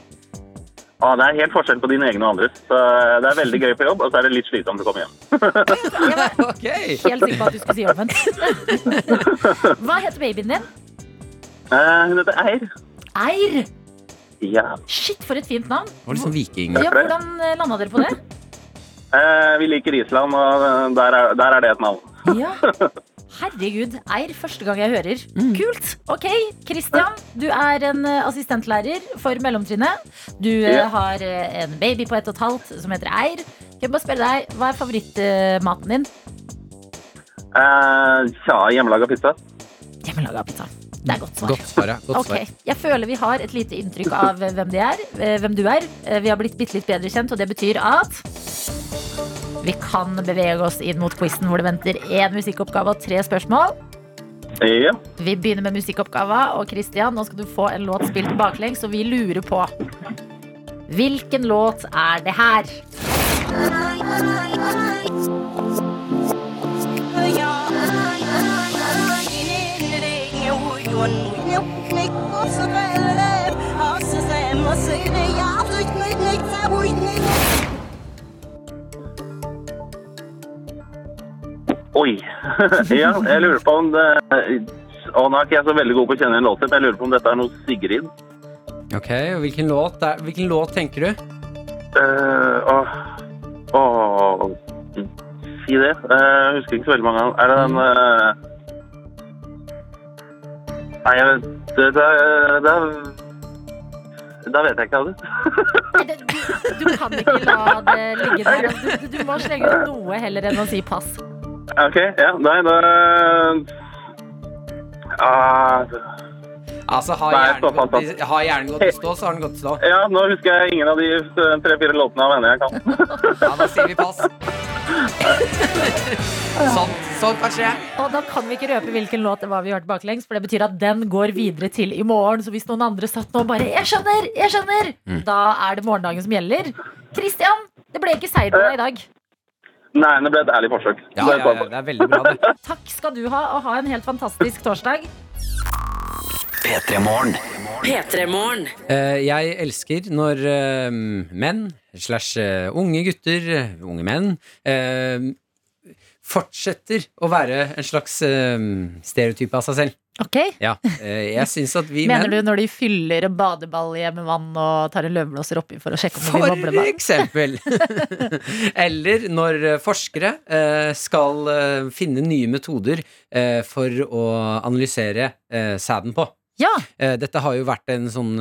Ah, det er helt forskjell på dine egne og andres. Så det er veldig gøy på jobb, og så er det litt slitsomt å komme hjem. (laughs) okay. helt sikker på at du skulle si omvendt. (laughs) Hva heter babyen din? Eh, hun heter Eir. Eir. Ja. Shit, for et fint navn. Det var sånn viking. Ja, hvordan landa dere på det? Eh, vi liker Island, og eh, der er, der er det et navn. (laughs) Ja. Herregud, Eir. Første gang jeg hører. Kult. Ok, Christian. Du er en eh, assistentlærer for mellomtrinnet. Du eh, Ja. har en baby på ett og et halvt som heter Eir. Jeg bare spørre deg, Hva er favorittmaten din? Eh, ja, hjemmelaga pizza. Hjemmelaga pizza. Det er godt svar. Godt svar, ja. Godt Ok, Okay. Jeg føler vi har et lite inntrykk av hvem, de er, hvem du er. Vi har blitt bitte litt bedre kjent, og det betyr at vi kan bevege oss inn mot quizen hvor det venter én musikkoppgave og tre spørsmål. Ja. Vi begynner med musikkoppgava, og Christian, nå skal du få en låt spilt baklengs, og vi lurer på Hvilken låt er det her? Oi. (laughs) ja, jeg lurer på om det Å, nå er ikke jeg så veldig god på å kjenne en låt, men jeg lurer på om dette er noe Sigrid. Ok, hvilken låt, er, hvilken låt tenker du? Uh, åh, åh, Si det. Eh, Jeg husker ikke så veldig mange av. Er det den uh... Nei, jeg vet det, det, det, Da vet jeg ikke av (laughs) det. Du, du kan ikke la det ligge der. Du, du, du må slenge ut noe heller enn å si pass. OK, ja. Nei, da uh, Altså, har hjernen har hjernen gått i stå, så har den gått i stå. Ja, nå husker jeg ingen av de tre-fire låtene av henne jeg kan. (laughs) Ja, da sier vi pass. (laughs) Sånn, sånn kan skje. Og da kan vi ikke røpe hvilken låt det var vi hørte baklengs, for det betyr at den går videre til i morgen. Så hvis noen andre satt nå og bare 'Jeg skjønner! Jeg skjønner!' Da er det morgendagen som gjelder. Christian, det ble ikke seier på deg i dag. Nei, det ble et ærlig forsøk. Ja, Det ja, ja, det er veldig bra, det. (laughs) Takk skal du ha, og ha en helt fantastisk torsdag. P3 Morgen. P3morgen. Eh, jeg elsker når eh, menn, slash eh, unge gutter, unge menn, eh, fortsetter å være en slags stereotype av seg selv. Ok? Ja, eh, jeg synes at vi Mener menn du når de fyller en badeball med vann og tar en løvblåser oppi for å sjekke om de For bobler vann? (laughs) eksempel. (laughs) Eller når eh, forskere eh, skal finne nye metoder for å analysere sæden på. Ja, Dette har jo vært en sånn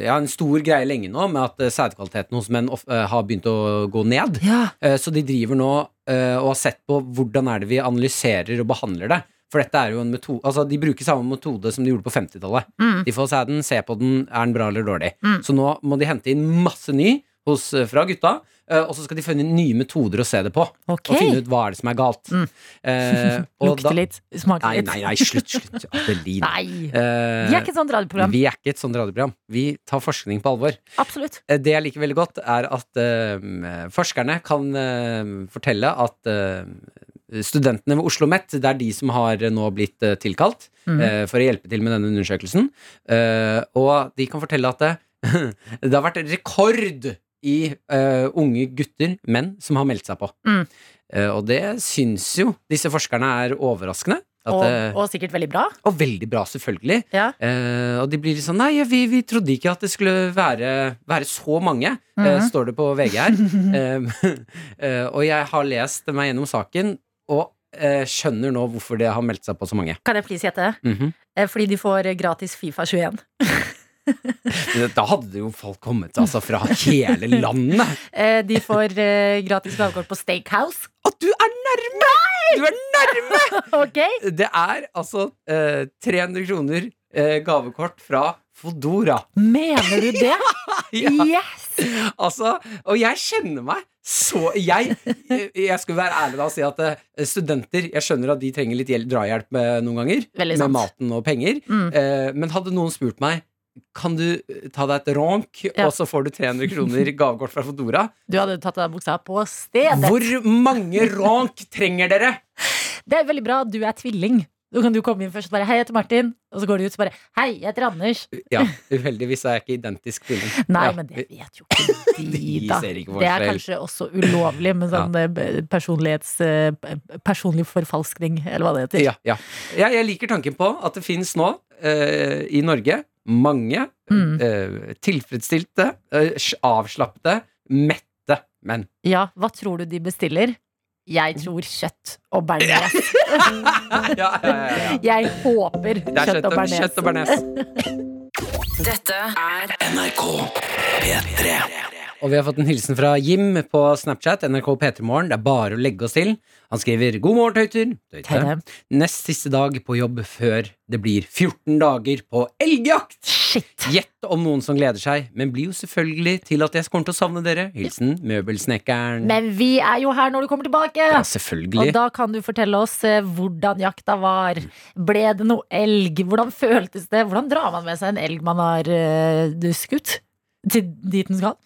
Ja, en stor greie lenge nå med at sædkvaliteten hos menn har begynt å gå ned. ja. Så de driver nå og har sett på hvordan er det vi analyserer og behandler det. For dette er jo en metode Altså, de bruker samme metode som de gjorde på 50-tallet. Mm. De får sæden, se på den, er den bra eller dårlig. Mm. Så nå må de hente inn masse ny hos, eh, fra gutta, eh, og så skal de finne nye metoder å se det på. Okay. Og finne ut hva er det som er galt. Mm. Eh, (laughs) Lukte litt, smake litt. nei, nei, slutt, slutt. Adeline. Nei. Eh, Vi er ikke et sånt radioprogram. vi er ikke et sånt radioprogram. Vi tar forskning på alvor. Absolutt. Eh, Det jeg liker veldig godt, er at eh, forskerne kan fortelle at studentene ved Oslo OsloMet, det er de som har nå blitt eh, tilkalt mm. eh, for å hjelpe til med denne undersøkelsen. Eh, og de kan fortelle at det, (laughs) det har vært rekord i eh, unge gutter, menn, som har meldt seg på. Mm. Eh, og det syns jo disse forskerne er overraskende. At, Og, eh, og sikkert veldig bra. og veldig bra, selvfølgelig. Ja. Eh, og de blir litt sånn Nei, vi, vi trodde ikke at det skulle være, være så mange, eh, Mhm. står det på VG her. (laughs) Eh, (laughs) eh, og jeg har lest meg gjennom saken, og eh, skjønner nå hvorfor det har meldt seg på så mange. Kan jeg please gjette? Mm -hmm. Fordi de får eh, gratis Fifa 21. (laughs) Da hadde jo folk kommet altså, fra hele landet. (laughs) Eh, De får eh, gratis gavekort på Steakhouse. At du er nærme! Du er nærme! (laughs) Ok? Det er altså eh, 300 kroner eh, gavekort fra Fodora. Mener du det? Ja. Yes! Altså, og jeg kjenner meg så Jeg, jeg skulle være ærlig da og si at eh, studenter Jeg skjønner at de trenger litt hjel- drahjelp noen ganger, med maten og penger. Mm. Eh, men hadde noen spurt meg kan du ta deg et ronk, Ja. og så får du 300 kroner (laughs) gavekort fra Fodora? Du hadde tatt av deg buksa på stedet. Hvor mange ronk trenger dere? Det er veldig bra at du er tvilling. Da kan du komme inn først og bare 'Hei, jeg heter Martin'. Og så går du ut og bare 'Hei, jeg heter Anders'. Ja, Uheldigvis er jeg ikke identisk tvilling. Nei, Ja. men det vet jo ikke (laughs) de, De da. ser ikke Det er kanskje også ulovlig med sånn ja. personlighets... eh, Personlig forfalskning, eller hva det heter. Ja, ja. Jeg, jeg liker tanken på at det finnes nå uh, i Norge mange Mm. uh, tilfredsstilte, uh, avslappede, mette menn. Ja, hva tror du de bestiller? Jeg tror kjøtt og bearnés. (laughs) ja, ja, ja, ja. Jeg håper er kjøtt og bearnés. kjøtt og bearnés. (laughs) Dette er NRK P3. Og vi har fått en hilsen fra Jim på Snapchat, NRK P3morgen. Det er bare å legge oss til. Han skriver 'God morgen, tøyter'. Tøyte. Nest siste dag på jobb før det blir 14 dager på elgjakt. Shit. Gjett om noen som gleder seg, men blir jo selvfølgelig til at jeg kommer til å savne dere. Hilsen Møbelsnekkeren. Men vi er jo her når du kommer tilbake. Ja, selvfølgelig. Og da kan du fortelle oss eh, hvordan jakta var. Ble det noe elg? Hvordan føltes det? Hvordan drar man med seg en elg man har uh, skutt? Til dit den skal?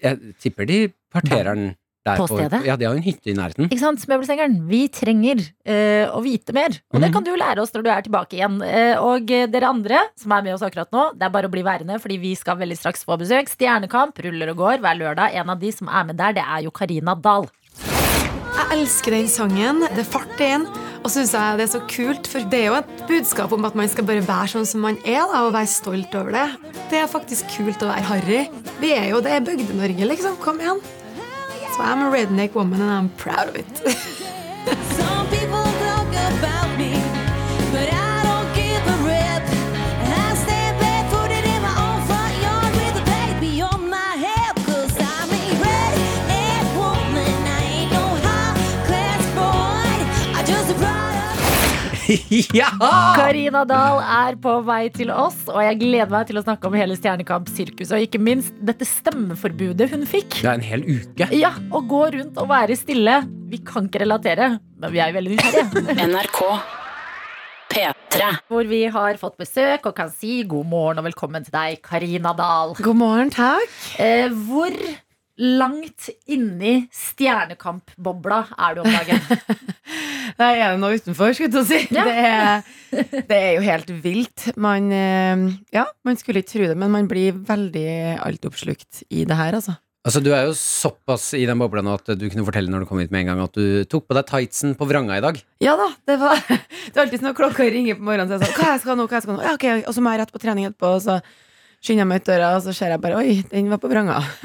Jeg tipper de parterer den der På stedet? Ja, de har jo en hytte i nærheten. Ikke sant, Møbelsengeren? Vi trenger uh, å vite mer. Og det Mhm. kan du lære oss når du er tilbake igjen. Uh, og dere andre som er med oss akkurat nå, det er bare å bli værende, fordi vi skal veldig straks få besøk. Stjernekamp ruller og går hver lørdag. En av de som er med der, det er jo Karina Dahl. Jeg elsker den sangen. Det er fart i den. Og så syns jeg det er så kult, for det er jo et budskap om at man skal bare være sånn som man er, da, og være stolt over det. Det er faktisk kult å være harry. Vi er jo det er Bygde-Norge, liksom. Kom igjen. So I'm a redneck woman, and I'm proud of it. Some people talk about me, (laughs) ja! Karina Dahl er på vei til oss, og jeg gleder meg til å snakke om hele Stjernekamp-sirkuset, og ikke minst dette stemmeforbudet hun fikk. Det er en hel uke. Ja, Å gå rundt og være stille. Vi kan ikke relatere, men vi er jo veldig nysgjerrige. (laughs) NRK P3. Hvor vi har fått besøk og kan si god morgen og velkommen til deg, Karina Dahl. God morgen, takk. Eh, hvor langt inni Stjernekamp-bobla er du om dagen? (laughs) Der er det noe utenfor, skulle jeg til å si. (laughs) Ja. Det, er, det er jo helt vilt. Man, eh, ja, man skulle ikke tro det, men man blir veldig altoppslukt i det her, altså. Altså, Du er jo såpass i den bobla nå at du kunne fortelle når du kom hit med en gang at du tok på deg tightsen på vranga i dag. Ja da, det var (laughs) Det er alltid når klokka ringer på morgenen, så er jeg sånn Hva jeg skal nå, hva jeg skal nå? Ja, ok, Og så må jeg rett på trening etterpå, og så skynder meg ut døra, og så ser jeg bare Oi, den var på vranga. (laughs)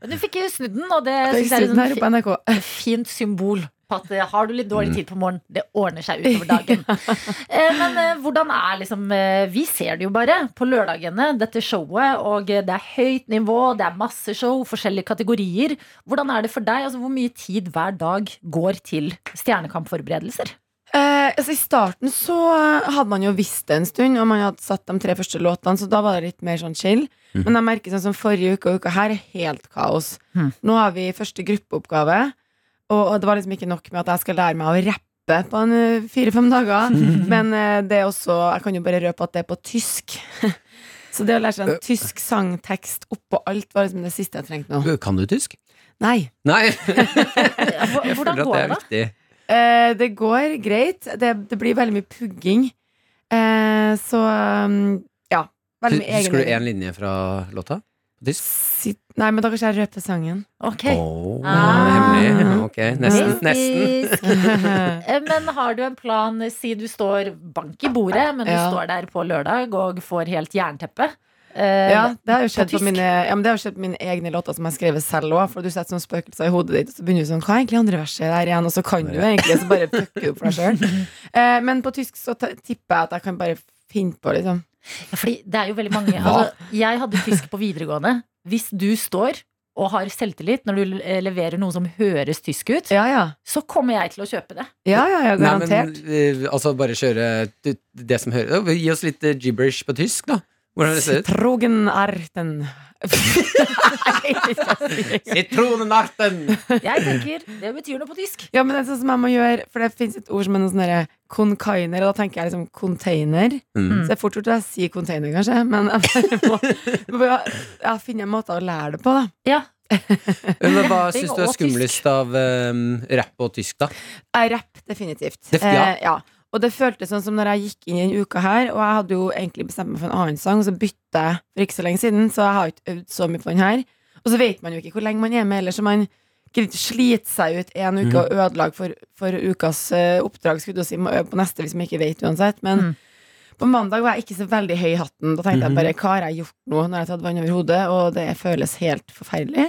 Men du fikk snudd den, og det syns jeg er et NRK. sånt fi- fint symbol på at eh, har du litt dårlig tid på morgenen, det ordner seg utover dagen. (laughs) Eh, Men eh, hvordan er liksom Vi ser det jo bare på lørdagene, dette showet, og det er høyt nivå, det er masse show, forskjellige kategorier. Hvordan er det for deg? Altså, hvor mye tid hver dag går til stjernekampforberedelser? Eh, altså I starten så hadde man jo visst det en stund, og man hadde satt de tre første låtene, så da var det litt mer sånn chill. Men jeg merker sånn som forrige uke og uka her er helt kaos. Mm. Nå har vi første gruppeoppgave, og, og det var liksom ikke nok med at jeg skal lære meg å rappe på en eh, fire-fem dager, (laughs) men eh, det er også Jeg kan jo bare røpe at det er på tysk. (laughs) Så det å lære seg en tysk sangtekst oppå alt var liksom det siste jeg trengte nå. Kan du tysk? Nei. Nei. (laughs) Hvordan går det Eh, det går greit. Det, det blir veldig mye pugging. Eh, så um, ja. Veldig mye Husker du én linje fra låta? Sitt- Nei, men da kanskje jeg røper sangen. Ok. Oh, Ah. Hemmelig. (laughs) Ok, nesten. nesten. (laughs) Eh, Men har du en plan, si du står bank i bordet, men du Ja. står der på lørdag og får helt jernteppe? Eh, Ja, det har jo skjedd på på, mine, ja, men det har jo skjedd på mine egne låter som jeg har skrevet selv òg. For du setter sånne spøkelser i hodet ditt, og så begynner du sånn Hva er egentlig andre verset der igjen? Og så kan du egentlig, så bare fucker du for deg sjøl. (laughs) Eh, men på tysk så tipper jeg at jeg kan bare finne på, liksom. Ja, fordi det er jo veldig mange altså, Jeg hadde tysk på videregående. Hvis du står og har selvtillit når du eh, leverer noe som høres tysk ut, Ja, ja. så kommer jeg til å kjøpe det. Ja, ja, ja, Nei, men garantert. altså bare kjøre det, som hører Gi oss litt gibberish på tysk, da. Hvordan det ser ut. Trogen arten. Nei, ikke. (laughs) Sitronenarten! Jeg tenker, Det betyr noe på tysk. Ja, men det er sånn som jeg må gjøre For det finnes et ord som er noe sånn derre Conkainer, og da tenker jeg liksom container. Mm. Så det er fort gjort å si container, kanskje, men (laughs) jeg bare må, må ja, finne en måte å lære det på, da. Ja, (laughs) Men hva syns du er skumlest av um, rapp og tysk, da? Jeg rapp definitivt. Def- ja. Eh, ja. Og det føltes sånn som når jeg gikk inn i en uke her, og jeg hadde jo egentlig bestemt meg for en annen sang, og så bytta jeg for ikke så lenge siden, så jeg har ikke øvd så mye på den her. Og så vet man jo ikke hvor lenge man er med, eller så man sliter ikke slite seg ut en uke og ødelegge for, for ukas uh, oppdrag, skulle du si, må øve på neste hvis man ikke vet uansett. Men Mm. på mandag var jeg ikke så veldig høy i hatten. Da tenkte Mhm. jeg bare hva har jeg gjort nå når jeg har tatt vann over hodet, og det føles helt forferdelig.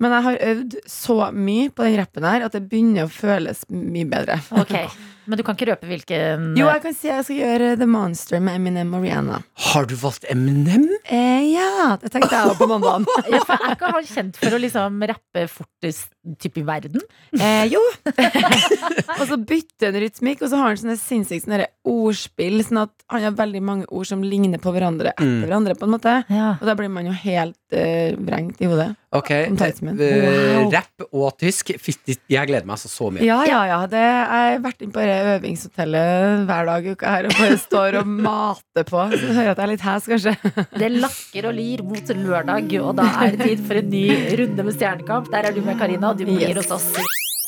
Men jeg har øvd så mye på den rappen her at det begynner å føles mye bedre. ok (laughs) Men du kan ikke røpe hvilken Jo, jeg kan si jeg skal gjøre The Monster med Eminem og Rihanna. Har du valgt Eminem? Eh, ja, det tenkte jeg òg på mandagen. (laughs) ja, for Er ikke han kjent for å liksom rappe fortest type i verden? Eh, jo. (laughs) og så bytter han rytmikk, og så har han sånne sinnssykt sånne ordspill, sånn at han har veldig mange ord som ligner på hverandre etter Mm. hverandre, på en måte. Ja. Og da blir man jo helt uh, vrengt i hodet. Ok, eh, Wow. rapp og tysk. Fytti, jeg gleder meg altså så mye. Ja, ja, ja. Det, jeg har vært inne på det øvingshotellet hver dag i uka her og bare står og mater på. Så du hører at jeg er litt hes, kanskje. Det lakker og lir mot lørdag, og da er det tid for en ny runde med Stjernekamp. Der er du med, Karina, og du blir Yes. hos oss.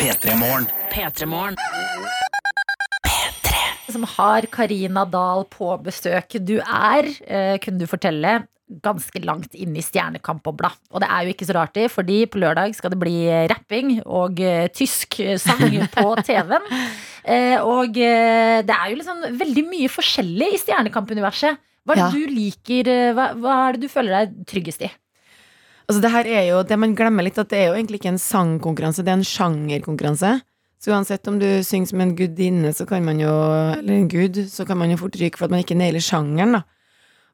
P3 Morgen. P3morgen. Som har Karina Dahl på besøk. Du er, eh, kunne du fortelle, ganske langt inne i Stjernekamp-bobla. Og det er jo ikke så rart, det, fordi på lørdag skal det bli rapping og eh, tysk sang på TV-en. (laughs) Eh, og eh, det er jo liksom veldig mye forskjellig i Stjernekamp-universet. Hva er det Ja. du liker, eh, hva, hva er det du føler deg tryggest i? Altså det her er jo, det man glemmer litt, at det er jo egentlig ikke en sangkonkurranse, det er en sjangerkonkurranse. Så uansett om du synger som en gudinne, så kan man jo, eller en gud, så kan man jo fort ryke for at man ikke nailer sjangeren, da.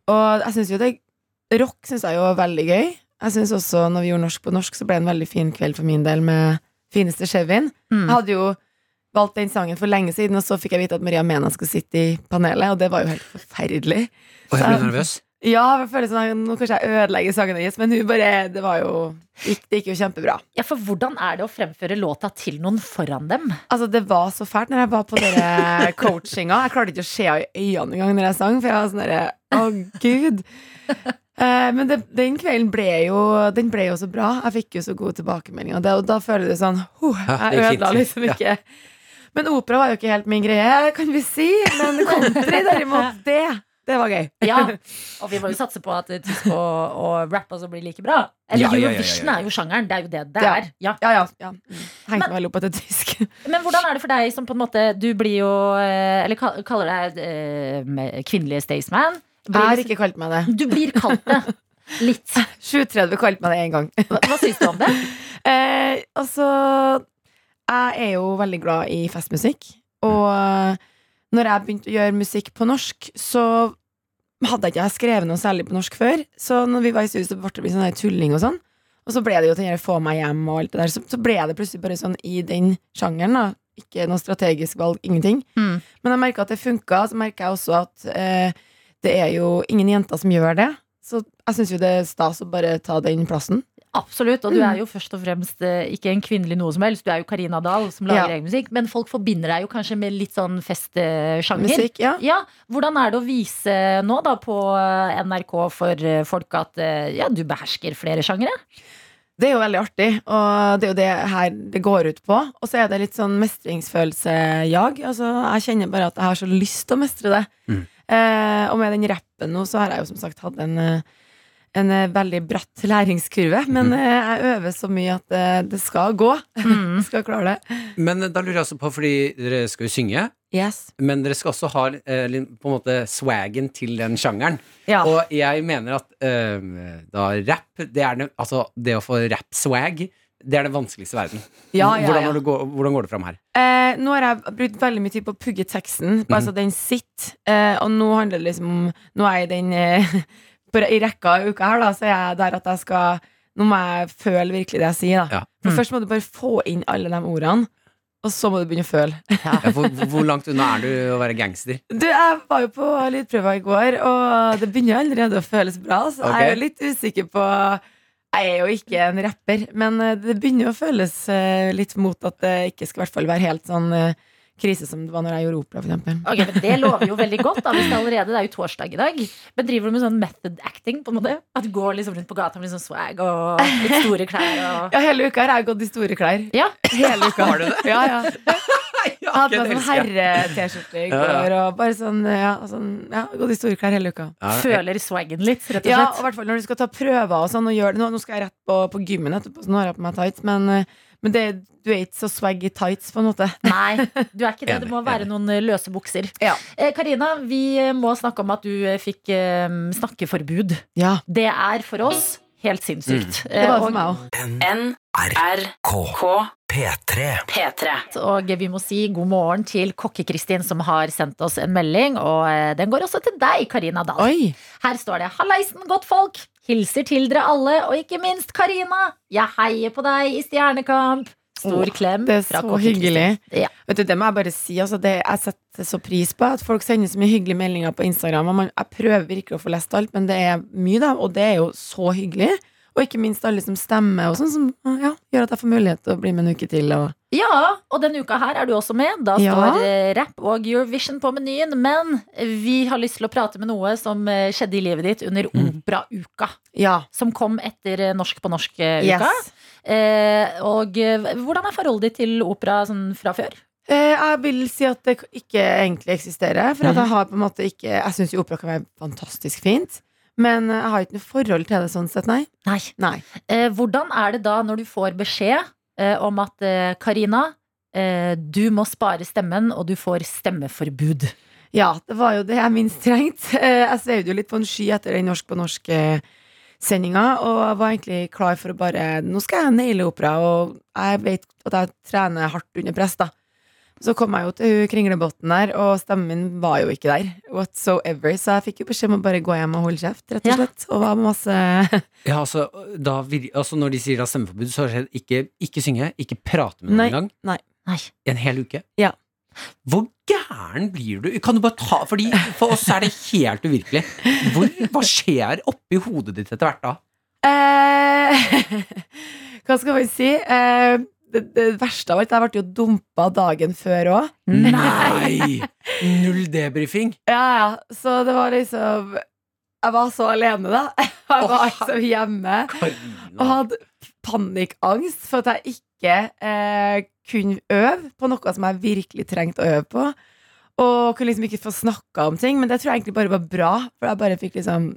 Og jeg synes jo det, rock synes jeg jo er veldig gøy. Jeg synes også, når vi gjorde norsk på norsk, så ble det en veldig fin kveld for min del med Fineste Chevyen. Mm. Jeg hadde jo valgt den sangen for lenge siden, og så fikk jeg vite at Maria Mena skulle sitte i panelet, og det var jo helt forferdelig. Og jeg ble nervøs. Ja, jeg føler sånn nå kanskje jeg ødelegger sangen hennes, men hun bare, det var jo Det gikk jo kjempebra. Ja, for hvordan er det å fremføre låta til noen foran dem? Altså, det var så fælt når jeg var på dere (laughs) coachinga. Jeg klarte ikke å se henne i øynene engang når jeg sang, for jeg var sånn derre Å, gud. Eh, men det, den kvelden ble jo Den ble jo så bra. Jeg fikk jo så gode tilbakemeldinger, og, da føler du sånn Jeg ødela liksom ikke Men opera var jo ikke helt min greie, kan vi si. Men country, derimot, det, det var gøy. Ja, (laughs) og vi må jo satse på at tysk og, og rap også blir like bra. Eller Ja, ja, ja, ja, ja. Eurovision er jo sjangeren, det er jo det det er. Ja. Ja, ja. ja. Hengte meg opp etter tysk. (laughs) Men hvordan er det for deg som på en måte Du blir jo eh, Eller kaller deg eh, kvinnelige Staysman. Jeg har liksom- ikke kalt meg det. Du blir kalt det. Litt. (laughs) 730 kalte meg det én gang. Hva, hva syns du om det? Eh, altså Jeg er jo veldig glad i festmusikk. Og når jeg begynte å gjøre musikk på norsk, så hadde jeg ikke skrevet noe særlig på norsk før. Så når vi var i studio, så ble det sånn tulling og sånn. Og så ble det jo til å få meg hjem og alt det der. Så, så ble det plutselig bare sånn i den sjangeren, da. Ikke noe strategisk valg, ingenting. Mm. Men jeg merka at det funka. Så merker jeg også at eh, det er jo ingen jenter som gjør det. Så jeg syns jo det er stas å bare ta den plassen. Absolutt, og du Mm. er jo først og fremst eh, ikke en kvinnelig noe som helst. Du er jo Karina Dahl som lager Ja. egen musikk. Men folk forbinder deg jo kanskje med litt sånn festsjanger. Musikk, ja. Ja, Hvordan er det å vise nå da på eh, NRK for eh, folk at ja, du behersker flere sjangere? Det er jo veldig artig, og det er jo det her det går ut på. Og så er det litt sånn mestringsfølelse-jag. Altså, jeg kjenner bare at jeg har så lyst til å mestre det. Mm. Eh, og med den rappen nå, så har jeg jo som sagt hatt en, eh, en eh, veldig bratt læringskurve. Men Mm. jeg øver så mye at eh, det skal gå. Mm. (laughs) Skal klare det. Men da lurer jeg også på, fordi dere skal jo synge, Yes. men dere skal også ha eh, på en måte swagen til den sjangeren. Ja. Og jeg mener at eh, da rap, det er det, altså det å få rap-swag, det er det vanskeligste i verden. Ja, ja, hvordan, gå, hvordan går det fram her? Eh, nå har jeg brukt veldig mye tid på å pugge teksten, bare mm. så den sitter. Eh, og nå handler det liksom om Nå er jeg i den (laughs) på, I rekka i uka her, da, så er jeg der at jeg skal Nå må jeg føle virkelig det jeg sier, da. Ja. For Mm. først må du bare få inn alle de ordene, og så må du begynne å føle. Ja, hvor, hvor langt unna er du å være gangster? Du, jeg var jo på lydprøva i går, og det begynner allerede å føles bra. Så jeg er jo litt usikker på Jeg er jo ikke en rapper, men eh, det begynner å føles eh, litt mot at det ikke skal i hvert fall være helt sånn eh, krise som det var når jeg gjorde opera, for eksempel. Ok, men Det lover jo veldig godt. da hvis Det allerede, det er jo torsdag i dag. Men driver du med sånn method acting? på en måte? At du går liksom rundt på gata med litt sånn swag og litt store klær? Og... Ja, hele uka har jeg gått i store klær. Ja. Hele uka. Har du det? Ja, ja. (laughs) Jeg hadde hatt meg sånn herre-T-skjorte i Ja, ja. går, og bare sånn, ja, sånn Ja, gått i store klær hele uka. Føler swaggen litt, rett og slett. Ja, og i hvert fall når du skal ta prøver og sånn, og gjør det nå, nå skal jeg rett på, på gymmen etterpå, så nå har jeg på meg tights, men, eh, men det, du er ikke så swaggy tights, på en måte. (laughs) Nei, du er ikke det. Det må være noen eh, løse bukser. Ja. Eh, vi eh, må snakke om at du eh, fikk eh, snakkeforbud. Ja, Det er for oss helt sinnssykt. det Eh, var det for meg òg. NRK K P3. P3. Og vi må si god morgen til Kokke-Kristin som har sendt oss en melding. Og eh, den går også til deg, Karina Dahl. Oi! Her står det 'Hallaisen, godtfolk'. Hilser til dere alle, og ikke minst Karina. Jeg heier på deg i Stjernekamp. Stor klem Det er så hyggelig. Ja. Vet du, Det må jeg bare si. Altså, det, jeg setter så pris på at folk sender så mye hyggelige meldinger på Instagram. Og man, jeg prøver virkelig å få lest alt, men det er mye, da. Og det er jo så hyggelig. Og ikke minst alle som stemmer, og sånn som ja, gjør at jeg får mulighet til å bli med en uke til. Og Ja, og denne uka her er du også med. Da Ja. står eh, rap og Eurovision på menyen. Men vi har lyst til å prate med noe som eh, skjedde i livet ditt under Mm. operauka. ja, Som kom etter eh, Norsk på norsk-uka. yes. Eh, og hvordan er forholdet ditt til opera sånn fra før? Eh, jeg vil si at det ikke egentlig eksisterer. For at jeg har på en måte ikke Jeg syns jo opera kan være fantastisk fint. Men jeg har ikke noe forhold til det sånn sett, nei. Nei. nei. Eh, hvordan er det da når du får beskjed eh, om at eh, Karina, eh, du må spare stemmen, og du får stemmeforbud? Ja, det var jo det jeg minst trengte. (laughs) Eh, Jeg svevde jo litt på en sky etter den Norsk på norsk-sendinga, og jeg var egentlig klar for å bare Nå skal jeg naile opera, og jeg vet at jeg trener hardt under press, da. Så kom jeg jo til kringlebåten der, og stemmen min var jo ikke der whatsoever. Så jeg fikk jo beskjed om å bare gå hjem og holde kjeft, rett og Ja. slett. Og var masse (laughs) Ja, altså, da, altså Når de sier da stemmeforbud, så har det skjedd ikke, ikke synge, ikke prate med noen engang. nei. Nei. En hel uke. Ja. Hvor gæren blir du? Kan du bare ta Fordi For oss er det helt uvirkelig. Hvor, hva skjer oppi hodet ditt etter hvert da? Eh, (laughs) hva skal vi si? Eh, det, det verste av alt, jeg ble jo dumpa dagen før òg. Nei! (laughs) Null debrifing. Ja, ja. Så det var liksom Jeg var så alene, da. Jeg var liksom hjemme og hadde panikkangst for at jeg ikke eh, kunne øve på noe som jeg virkelig trengte å øve på. Og kunne liksom ikke få snakka om ting. Men det tror jeg egentlig bare var bra, for jeg bare fikk liksom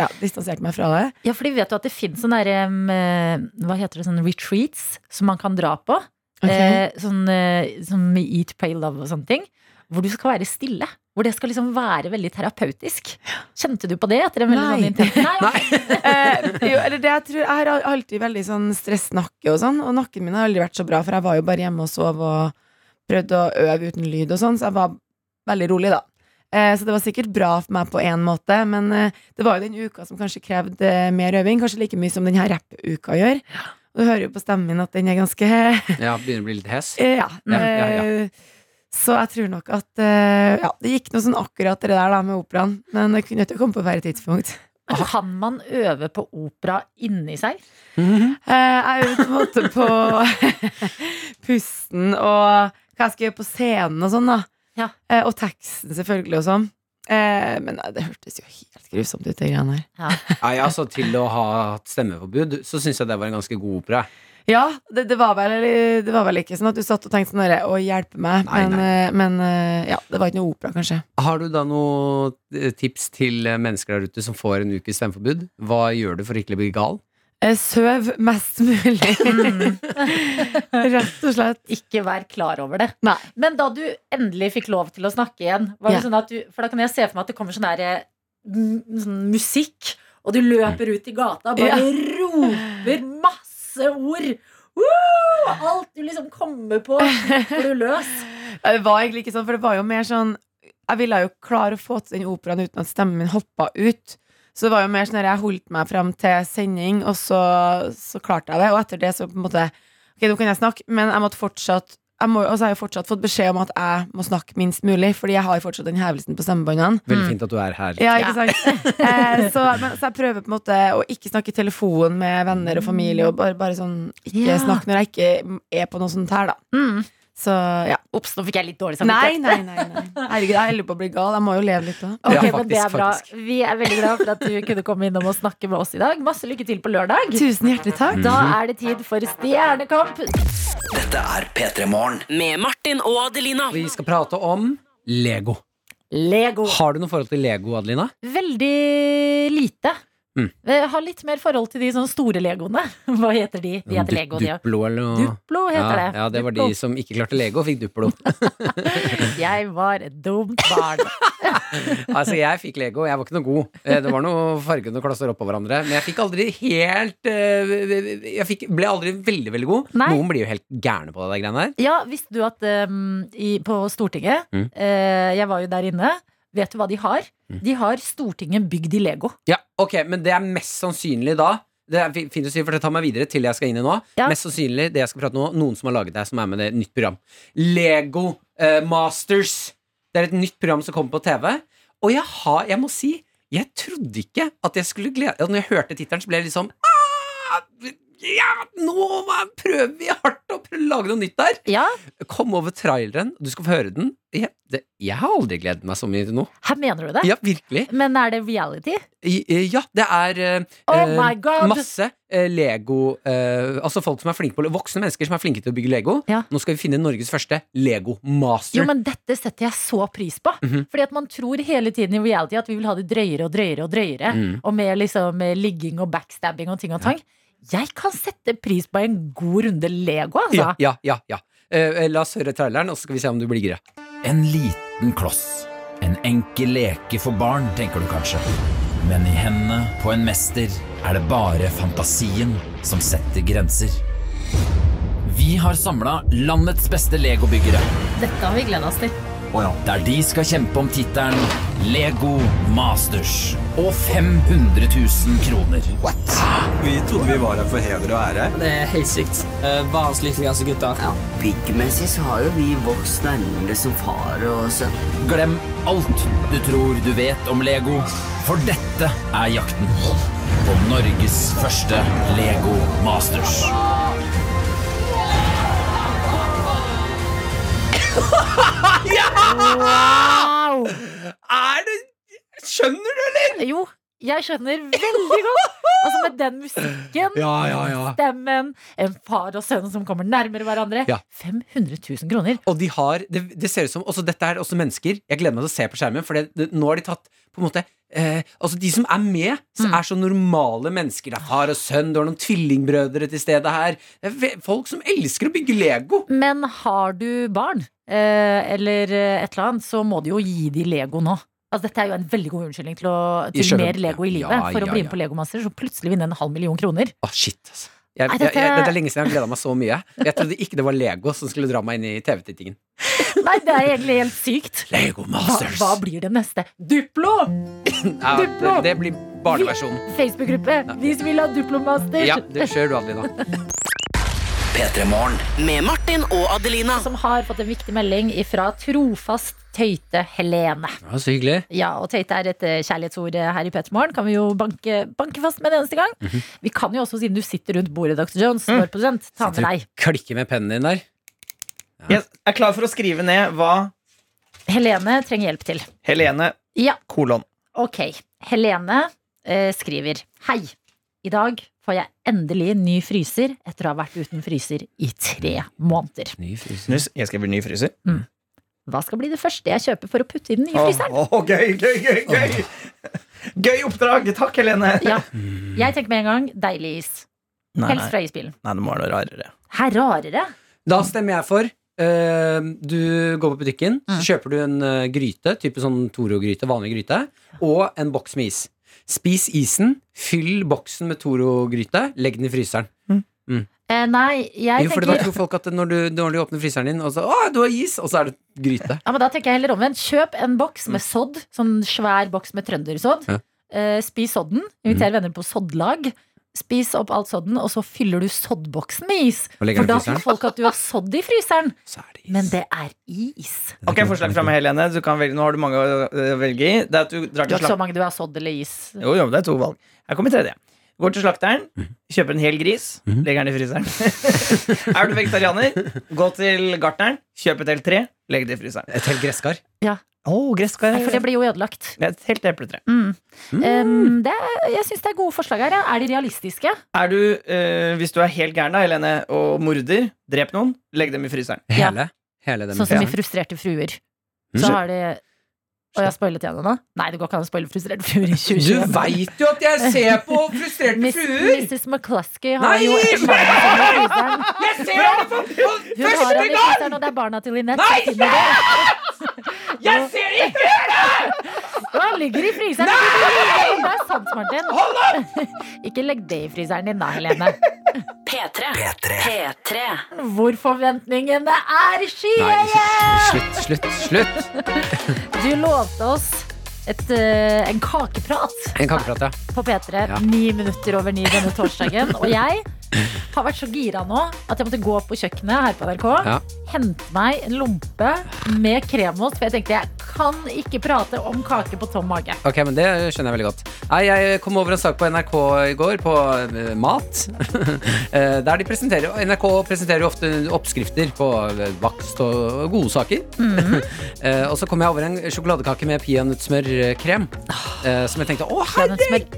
ja, distanserte meg fra det. Ja, fordi vet jo at det finnes sånne der, eh, hva heter det, sånne retreats som man kan dra på. Okay. Eh, sånn eh, som Eat, Pray, Love og sånne ting. hvor du skal være stille. Hvor det skal liksom være veldig terapeutisk. Kjente du på det etter en veldig Nei. sånn (laughs) Nei. Eh, jo, eller det jeg tror Jeg har alltid veldig sånn stressnakke og sånn, og nakken min har aldri vært så bra, for jeg var jo bare hjemme og sov og prøvde å øve uten lyd og sånn, så jeg var veldig rolig, da. Eh, så det var sikkert bra for meg på én måte, men eh, det var jo den uka som kanskje krevde mer øving, kanskje like mye som denne rappuka gjør. Og du hører jo på stemmen min at den er ganske (laughs) Ja, begynner å bli litt hes. Eh, Ja. Ja, ja, ja. Så jeg tror nok at eh, Ja, det gikk noe sånn akkurat det der da med operaen, men det kunne ikke komme på hvert tidspunkt. Men Kan man øve på opera inni seg? Mhm. Eh, Jeg øvde på en måte på (laughs) pusten og hva jeg skal gjøre på scenen og sånn, da. Ja. Eh, Og teksten, selvfølgelig, og sånn. Eh, Men nei, det hørtes jo helt grusomt ut, de greiene her. (laughs) Nei, altså, til å ha hatt stemmeforbud, så syns jeg det var en ganske god opera. Ja, det, det, var vel, det var vel ikke sånn at du satt og tenkte sånn herre, Å, hjelpe meg. Nei, men, nei. eh, men eh, ja, det var ikke noe opera, kanskje. Har du da noen tips til eh, mennesker der ute som får en ukes stemmeforbud? Hva gjør du for ikke å bli gal? Eh, Søv mest mulig. (laughs) Rett og slett. Ikke vær klar over det. Nei. Men da du endelig fikk lov til å snakke igjen, var det Ja. sånn at du, for da kan jeg se for meg at det kommer sånn der, eh, sånn musikk, og du løper ut i gata og bare roper masse ord. Woo! Alt du liksom kommer på, slipper du løs. (laughs) Det var egentlig ikke sånn, for det var jo mer sånn Jeg ville jo klare å få til den operaen uten at stemmen min hoppa ut. Så det var jo mer sånn at jeg holdt meg frem til sending, og så, så klarte jeg det. Og etter det så på en måte Ok, nå kan jeg snakke, men jeg måtte fortsatt jeg må, Og så har jeg fortsatt fått beskjed om at jeg må snakke minst mulig, fordi jeg har jo fortsatt den hevelsen på stemmebåndene. Veldig fint at du er her. Ja, ikke sant? (laughs) eh, så, men, så jeg prøver på en måte å ikke snakke i telefon med venner og familie, og bare, bare sånn ikke Ja. snakke når jeg ikke er på noe sånt her, da. Mm. Så ja. Ops, nå fikk jeg litt dårlig Nei, samvittighet. nei, nei. nei. Herregud, jeg holder på å bli gal. Jeg må jo leve litt òg. Okay, Ja, men det er bra. faktisk. Vi er veldig glad for at du kunne komme innom og snakke med oss i dag. Masse lykke til på lørdag. Tusen hjertelig takk. Da er det tid for Stjernekamp. Dette er P3 Morgen. Med Martin og Adelina. Vi skal prate om Lego. Lego. Har du noe forhold til Lego, Adelina? Veldig lite. Mm. Jeg har litt mer forhold til de sånne store legoene. (laughs) Hva heter de? De heter Du- Lego, òg. Duplo eller noe? Duplo heter ja, det. Ja, det var Duplo. de som ikke klarte Lego, og fikk Duplo. (laughs) Jeg var et dumt barn. (laughs) altså, jeg fikk Lego, jeg var ikke noe god. Eh, Det var noe fargende klasser oppå hverandre. Men jeg fikk aldri helt eh, Jeg fikk, ble aldri veldig, veldig god. Nei. Noen blir jo helt gærne på det der greiene der. Ja, visste du at um, i, på Stortinget Mm. uh, Jeg var jo der inne. Vet du hva de har? Mm. De har Stortinget bygd i Lego. Ja, ok, Men det er mest sannsynlig da det er fi- fint å si, for det tar meg videre til jeg skal inn i nå. Ja. Mest sannsynlig det jeg skal prate nå, noen som har laget det, som er med det et nytt program. Lego eh, Masters. Det er et nytt program som kommer på TV. Og jeg har, jeg må si, jeg trodde ikke at jeg skulle glede Når jeg hørte tittelen, så ble jeg liksom «Ah, ja, nå prøver vi hardt å prøve å lage noe nytt der. Ja, Kom over traileren, du skal få høre den. Jeg, det, jeg har aldri gledet meg så mye til noe. her mener du det? Ja, virkelig. Men er det reality? Eh, Ja, det er eh, Oh eh, masse eh, Lego eh, Altså folk som er flinke på Voksne mennesker som er flinke til å bygge Lego. Ja. Nå skal vi finne Norges første Lego Master. Jo, men dette setter jeg så pris på. Mhm. Fordi at man tror hele tiden i reality at vi vil ha det drøyere og drøyere og drøyere. Mm. Og med liksom med ligging og backstabbing og ting og tang. Jeg kan sette pris på en god runde Lego, altså. Ja, ja, ja, ja. Eh, la oss høre traileren, og så skal vi se om du blir gira. En liten kloss. En enkel leke for barn, tenker du kanskje. Men i hendene på en mester er det bare fantasien som setter grenser. Vi har samla landets beste legobyggere. Dette har vi gleda oss til. Der de skal kjempe om tittelen Lego Masters og 500 000 kroner. Vi trodde vi var her for heder og ære. Det er helt sykt. Uh, Verdens gutta. Ja, Byggmessig så har jo vi vokst nærmere som far og sønn. Glem alt du tror du vet om Lego, for dette er jakten på Norges første Lego Masters. (laughs) Wow! Er det Skjønner du, eller? Jo, jeg skjønner veldig godt. Altså med den musikken, Ja, ja, ja. stemmen, en far og sønn som kommer nærmere hverandre. Ja. 500 000 kroner. Og de har det, det ser ut som også, Dette er også mennesker. Jeg gleder meg til å se på skjermen, for det, det, nå har de tatt på en måte eh, Altså De som er med, så Mm. er så normale mennesker. Det er far og sønn, du har noen tvillingbrødre til stede her. Er folk som elsker å bygge Lego. Men har du barn, eh, eller eh, et eller annet, så må du jo gi de Lego nå. Altså, dette er jo en veldig god unnskyldning til, å, til skjønner. mer Lego i livet. Ja, for å bli med på Legomaster, så plutselig vinne en halv million kroner. Å, shit, altså. Jeg, Nei, jeg, jeg, dette- dette er lenge siden jeg har gleda meg så mye. Jeg trodde ikke det var Lego som skulle dra meg inn i TV-tittingen. (laughs) Nei, det er egentlig helt sykt. Lego Masters. hva blir det neste? Duplo! Ja, det, det blir barneversjonen. Facebook-gruppe. Vi som vil ha Duplomaster. Ja, det kjører du, Adelina. P3 Morgen. Med Martin og Adelina. Som har fått en viktig melding fra trofast Tøyte Helene. Ja, så hyggelig. Ja, og Tøyte er et eh, kjærlighetsord eh, her i Petermorgen. Kan vi jo banke, banke fast med det eneste gang. Mhm. Vi kan jo også, siden du sitter rundt bordet, Dr. Jones, vår produsent, ta med deg. Klikke med pennen din der. Jeg er klar for å skrive ned hva Helene trenger hjelp til. Helene Ja, kolon. ok. Helene eh, skriver Hei. I dag får jeg endelig ny fryser etter å ha vært uten fryser i tre måneder. Ny fryser. Jeg skriver ny fryser. Hva skal bli det første jeg kjøper for å putte i den nye fryseren? fryseren? åh, gøy, gøy, gøy, gøy! Gøy oppdrag! Takk, Helene. Ja. Jeg tenker med en gang deilig is. Nei, Helst fra isbilen. nei, det må være noe rarere. Her rarere. Da stemmer jeg for Uh, Du går på butikken, Mm. så kjøper du en uh, gryte, type sånn Toro-gryte, vanlig gryte, og en boks med is. Spis isen, fyll boksen med Toro-gryte, legg den i fryseren. Eh, nei, jeg Jo, for da tror folk at når du, når du åpner fryseren din, og så Å, du har is! Og så er det gryte. ja, men Da tenker jeg heller omvendt. Kjøp en boks med sodd. Sånn svær boks med trøndersodd. Ja. Eh, spis sodden. Inviter venner på soddlag. Spis opp alt sodden, og så fyller du soddboksen med is. For da tror folk at du har sodd i fryseren. (laughs) Så er det is. Men det er is. Ok, Forslag fra meg, Helene. Du kan velge, nå har du mange å velge i. Det er at du drar Du til har ikke så mange du har sodd eller is. Jo, jo, det er to valg. Her kommer tredje. Går til slakteren, Mhm. kjøper en hel gris, legger den i fryseren. (laughs) er du vegetarianer, gå til gartneren, kjøp et helt tre, legg det i fryseren. Et helt gresskar. Oh, gresskar. Nei, For det blir jo ødelagt. Et helt epletre. Mm. Um, det, jeg syns det er gode forslag her. ja. Er de realistiske? Er du, uh, hvis du er helt gæren, da, Helene, og morder, drep noen, legg dem i fryseren. Hele. Hele dem. Sånn som i Frustrerte fruer. Mm. Så har de Og jeg har spoilet igjen nå? Nei, det går ikke an å spoile Frustrerte fruer i Du 2021. veit jo at jeg ser på frustrerte fruer! Mrs. McCluskey har Nei! jo. Jeg ser det for Hun har første han i gang! fryseren, og det er barna til Linette. Nei! det. Jeg ser ikke Og han ligger i fryseren. Det er sant, Martin. Hold opp! (laughs) Ikke legg det i fryseren din da, Helene. P3. P3. P3. Hvor forventningene er Nei, skyhøye! slutt, slutt, slutt. Du lovte oss et, uh, en kakeprat En kakeprat, ja. på P3 Ja. ni minutter over ni denne torsdagen. Og jeg har vært så gira nå at jeg måtte gå på kjøkkenet her på NRK. Ja. Hente meg en lompe med kremost, for jeg tenkte jeg kan ikke prate om kake på tom mage. Ok, men Det skjønner jeg veldig godt. Nei, Jeg kom over en sak på NRK i går, på eh, mat. (laughs) Eh, der de presenterer NRK presenterer jo ofte oppskrifter på eh, bakst og gode saker. (laughs) Eh, og så kom jeg over en sjokoladekake med peanøttsmørkrem. eh, som jeg tenkte å herregud,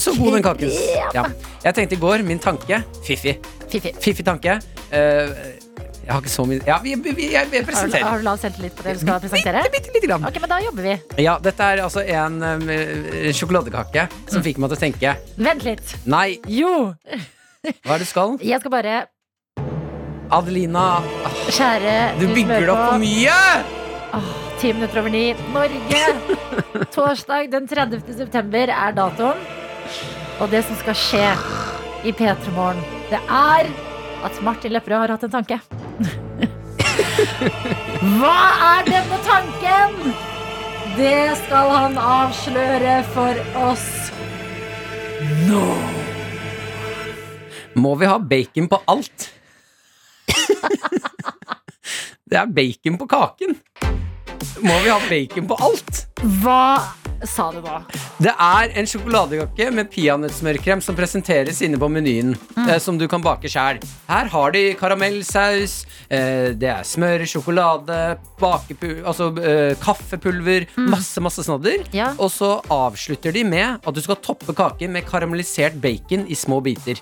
så god den kaken. Ja. Jeg tenkte i går, min tanke Fiffi. Fifi. Fiffig tanke. Uh, jeg har ikke så mye Ja, vi, vi, jeg, jeg Har, du- presenterer. har du lav selvtillit på det du skal presentere? Bitte lite grann. Ok, men da jobber vi. Ja, dette er altså en um, sjokoladekake som fikk meg til å tenke Vent litt. Nei, Jo, (laughs) hva er det du skal? jeg skal bare Adelina, Kjære du bygger det opp for mye! Ti minutter over ni. Norge! (laughs) Torsdag den 30. september er datoen. Og det som skal skje i P3 Morgen, det er at Martin Lepperød har hatt en tanke. (laughs) Hva er denne tanken? Det skal han avsløre for oss nå. Må vi ha bacon på alt? (laughs) det er bacon på kaken. Må vi ha bacon på alt? Hva sa du hva? Det er en sjokoladekake med peanøttsmørkrem som presenteres inne på menyen. Mm. Eh, som du kan bake sjæl. Her har de karamellsaus, eh, det er smør, sjokolade, bakepul altså, eh, kaffepulver, Mm. masse masse snadder. Og så avslutter de med at du skal toppe kaken med karamellisert bacon i små biter.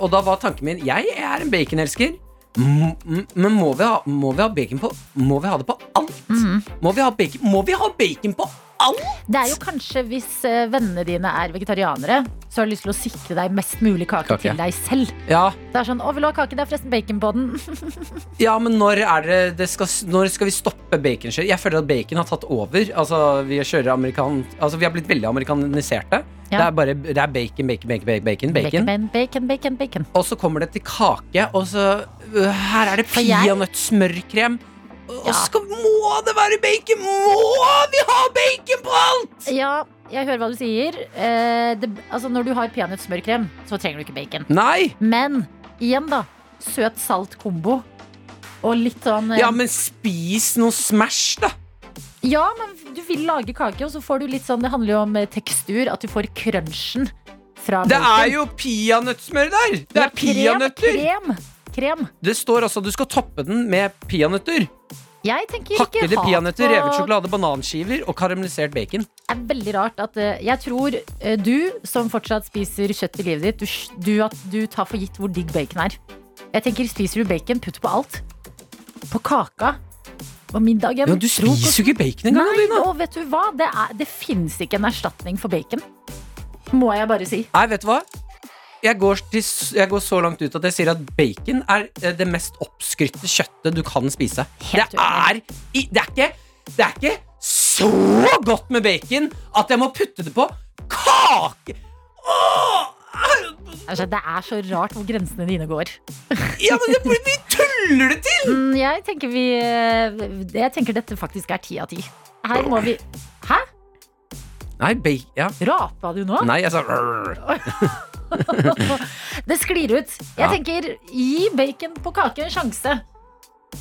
Og da var tanken min Jeg er en baconelsker. Men må vi, ha, må vi ha bacon på Må vi ha det på alt? Mm. Må vi ha bacon, må vi ha bacon på alt? Det er jo kanskje hvis eh, vennene dine er vegetarianere, så har du lyst til å sikre deg mest mulig kake, Kake. til deg selv. Ja, Det er sånn 'Å, vil du ha kake? Det er forresten bacon på den'. (laughs) Ja, men når, er det, det skal, når skal vi stoppe baconkjøret? Jeg føler at bacon har tatt over. Altså, Vi amerikan... Altså, vi har blitt veldig amerikaniserte. Ja. Det er bare det er bacon, bacon, bacon, bacon, bacon, bacon. Bacon, bacon, bacon. Og så kommer det til kake, og så øh, Her er det peanøttsmørkrem. Og skal, må det være bacon? Må vi ha bacon på alt?! Ja, jeg hører hva du sier. Eh, det, altså, når du har peanøttsmørkrem, så trenger du ikke bacon. Nei! Men igjen, da. Søt-salt kombo. Og litt sånn eh, Ja, men spis noe Smash, da! Ja, men du vil lage kake, og så får du litt sånn Det handler jo om eh, tekstur. At du får crunchen fra Det bacon. er jo peanøttsmør der! Det Ja, er peanøtter! Krem, krem, krem. Det står også at du skal toppe den med peanøtter. Jeg tenker ikke Hakkede peanøtter, på- revet sjokolade, bananskiver og karamellisert bacon. Det er veldig rart at eh, Jeg tror eh, du, som fortsatt spiser kjøtt i livet ditt, du, du, at du tar for gitt hvor digg bacon er. Jeg tenker, Spiser du bacon, putt på alt. På kaka. På middagen. Ja, du spiser jo ikke bacon engang, Nei, og vet du hva? Det, er, det fins ikke en erstatning for bacon. Må jeg bare si. Nei, vet du hva? Jeg går, til, jeg går så langt ut at jeg sier at bacon er eh, det mest oppskrytte kjøttet du kan spise. Det er, det, er ikke, det er ikke så godt med bacon at jeg må putte det på kake! Altså, det er så rart hvor grensene dine går. Ja, men det, vi tuller det til! Mm, jeg tenker vi eh, Jeg tenker dette faktisk er ti av ti. Her må vi Hæ? Nei, bacon ja. Rapa du nå? Nei, jeg sa. (laughs) Det sklir ut. Jeg Ja. tenker, gi bacon på kake en sjanse.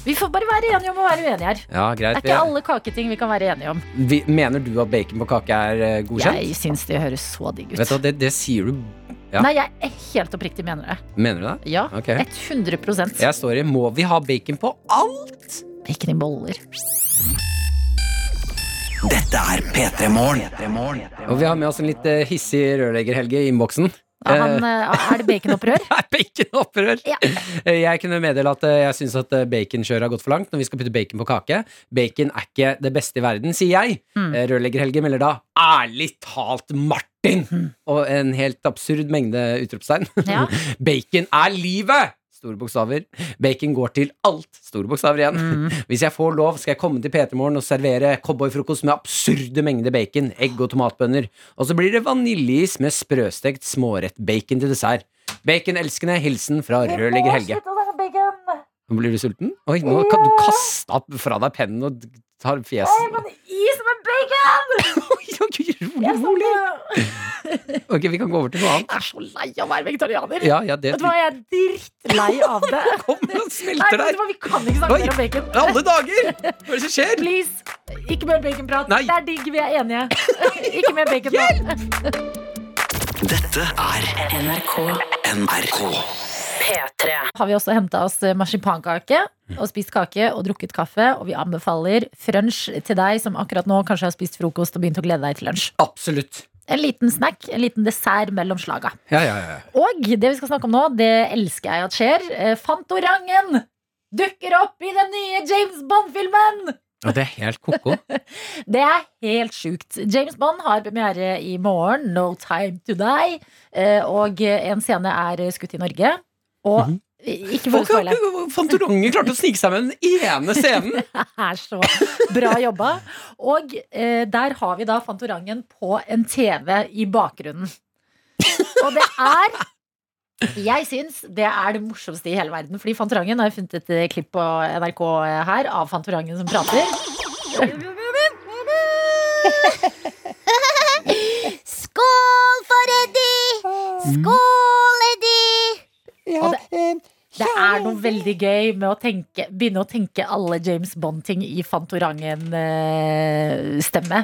Vi får bare være enige om å være uenige her. Ja, Det er ikke alle kaketing vi kan være enige om. Vi, mener du at bacon på kake er eh, godkjent? Jeg syns det høres så digg ut. Vet du det, det sier du ja. Nei, jeg er helt oppriktig mener det. Mener du det? Ja, okay. 100% Jeg står i Må vi ha bacon på alt? Bacon i boller. Dette er P3 Morgen. Og vi har med oss en litt eh, hissig rørlegger-Helge i innboksen. Han, eh, er det baconopprør? (laughs) Baconopprør! Ja. Jeg kunne meddele at eh, jeg syns at eh, baconkjøret har gått for langt når vi skal putte bacon på kake. Bacon er ikke det beste i verden, sier jeg. Mm. Eh, Rørlegger-Helge melder da 'ærlig talt, Martin!' Og en helt absurd mengde utropstegn. Ja. (laughs) bacon er livet! Store bokstaver. Bacon går til alt. Store bokstaver igjen. Mm. (laughs) Hvis jeg får lov, skal jeg komme til P3 Morgen og servere cowboyfrokost med absurde mengder bacon, egg og tomatbønner. Og så blir det vaniljeis med sprøstekt smårett bacon til dessert. Baconelskende hilsen fra rørlegger Helge. Nå Blir du sulten? Oi, nå kan du kaste fra deg pennen og tar fjeset. Is med bacon! (laughs) rolig, rolig. (laughs) Ok, vi kan gå over til noe annet. Jeg er så lei av å være vegetarianer. Ja, ja, det Vet du hva, jeg er drittlei (laughs) av det. Kom, nå smelter hva, vi kan ikke snakke Oi, mer om bacon. Alle dager! Hva er det som skjer? Please, ikke mer baconprat. Det er digg, vi er enige. ikke mer bacon Hjelp! Dette er NRK. NRK. P3. Har vi også henta oss marsipankake og spist kake og drukket kaffe. Og vi anbefaler frunch til deg som akkurat nå kanskje har spist frokost og begynt å glede deg til lunsj. Absolutt. En liten snack, en liten dessert mellom slaga. Ja, ja, ja. Og det vi skal snakke om nå, det elsker jeg at skjer. Eh, Fantorangen dukker opp i den nye James Bond-filmen! Og det er helt ko-ko. (laughs) Det er helt sjukt. James Bond har premiere i morgen, No Time To Die. eh, Og en scene er skutt i Norge. Og ikke for å spoile. Fantorangen klarte å snike seg med den ene scenen. (laughs) Det er så bra jobba. Og eh, der har vi da Fantorangen på en TV i bakgrunnen. Og det er (laughs) Jeg syns det er det morsomste i hele verden. Fordi Fantorangen har funnet et eh, klipp på NRK her av Fantorangen som prater. (laughs) Skål for Eddie! Skål, Eddie! Og det, det er noe veldig gøy med å tenke, begynne å tenke alle James Bond-ting i Fantorangen-stemme.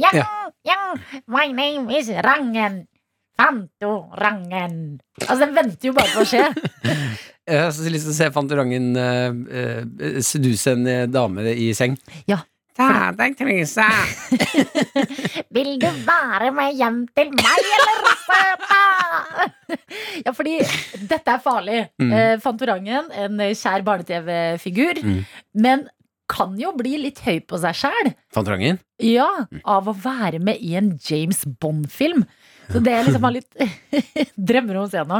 Ja, Ja. ja, my name is Rangen. Fantorangen. Altså, den venter jo bare på å skje. (laughs) Jeg har så lyst til å se Fantorangen uh, uh, seduse en eh, dame i seng. Ja. Ta deg. (laughs) Vil du være med hjem til meg, eller søta? (laughs) ja, fordi dette er farlig. Mm. Eh, Fantorangen, en kjær barne-TV-figur, Mm. men kan jo bli litt høy på seg sjæl. Fantorangen? Ja, av å være med i en James Bond-film. Så det jeg liksom har litt (laughs) drømmer om å se nå,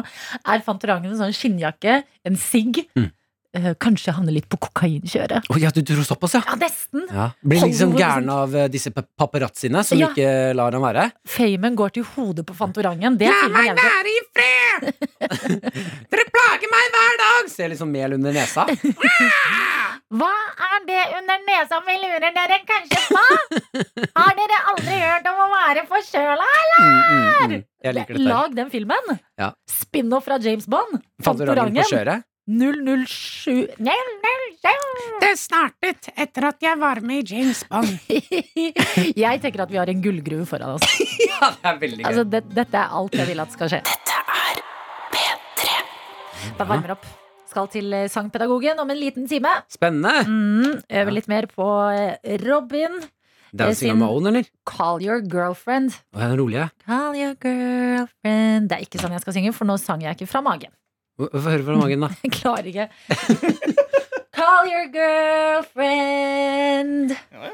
er Fantorangen en sånn skinnjakke, en sigg. Mm. Eh, Kanskje havne litt på kokainkjøret. Oh, ja, du tror såpass, ja? Ja, nesten. ja. Blir liksom gæren av eh, disse paparazziene som Ja. ikke lar ham være? Famen går til hodet på Fantorangen. Det La se. være i fred! (laughs) Dere plager meg hver dag! Ser liksom mel under nesa. (laughs) Hva er det under nesa vi lurer dere kanskje på? Har dere aldri hørt om å være forkjøla, eller? Mm, mm, mm. Jeg liker dette. Lag den filmen. Ja. Spin-off fra James Bond. Fantorangen på kjøret. 007 Det startet etter at jeg var med i James Bond. (laughs) Jeg tenker at vi har en gullgruve foran oss. (laughs) ja, det er veldig gøy. Altså, det, dette er alt jeg vil at skal skje. Dette er P3. Da varmer opp. Skal til eh, Sangpedagogen om en liten time. Spennende. Mm, øver litt mer på eh, Robin. Dancing on my own, eller? Call Your Girlfriend. Å, den rolige. Call your girlfriend Det er ikke sånn jeg skal synge, for nå sang jeg ikke fra magen. Få høre fra magen, da. Jeg klarer ikke. (laughs) Call your girlfriend. Ja,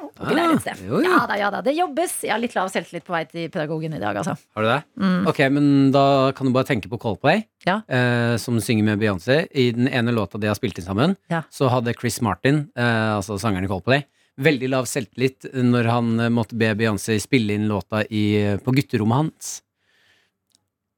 sted. Ah, jo, jo. Ja da, ja da. Det jobbes. Jeg har litt lav selvtillit på vei til pedagogen i dag, altså. Har du det? Mm. Ok, men da kan du bare tenke på Coldplay, Ja. eh, som synger med Beyoncé. I den ene låta de har spilt inn sammen, Ja. så hadde Chris Martin, eh, altså sangeren i Coldplay, veldig lav selvtillit når han eh, måtte be Beyoncé spille inn låta i, på gutterommet hans.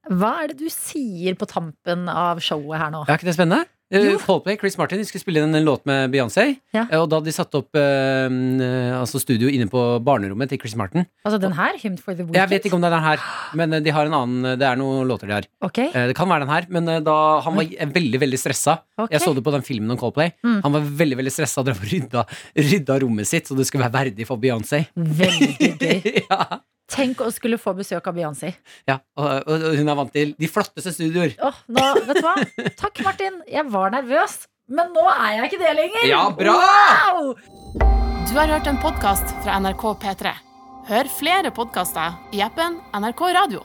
Hva er det du sier på tampen av showet her nå? Er ikke det spennende? Eh, Coldplay, Chris Martin, de skulle spille inn en låt med Beyoncé. Ja. eh, Og da hadde de satt opp eh, eh, altså studio inne på barnerommet til Chris Martin. Altså den her? Hymn for the Weekend? Jeg vet ikke om det er den her, men de har en annen Det er noen låter de har. Okay. Eh, Det kan være den her, men da han var veldig veldig stressa. Okay. Jeg så det på den filmen om Coldplay. Mm. Han var veldig veldig stressa og rydda, rydda rommet sitt så det skulle være verdig for Beyoncé. Veldig gøy. (laughs) ja. Tenk å skulle få besøk av Beyoncé. ja, og, og og hun er vant til de flotteste studioer. Åh, nå, vet du hva? Takk, Martin. Jeg var nervøs, men nå er jeg ikke det lenger. Ja, bra! Wow! Du har hørt en podkast fra NRK P3. Hør flere podkaster i appen NRK Radio.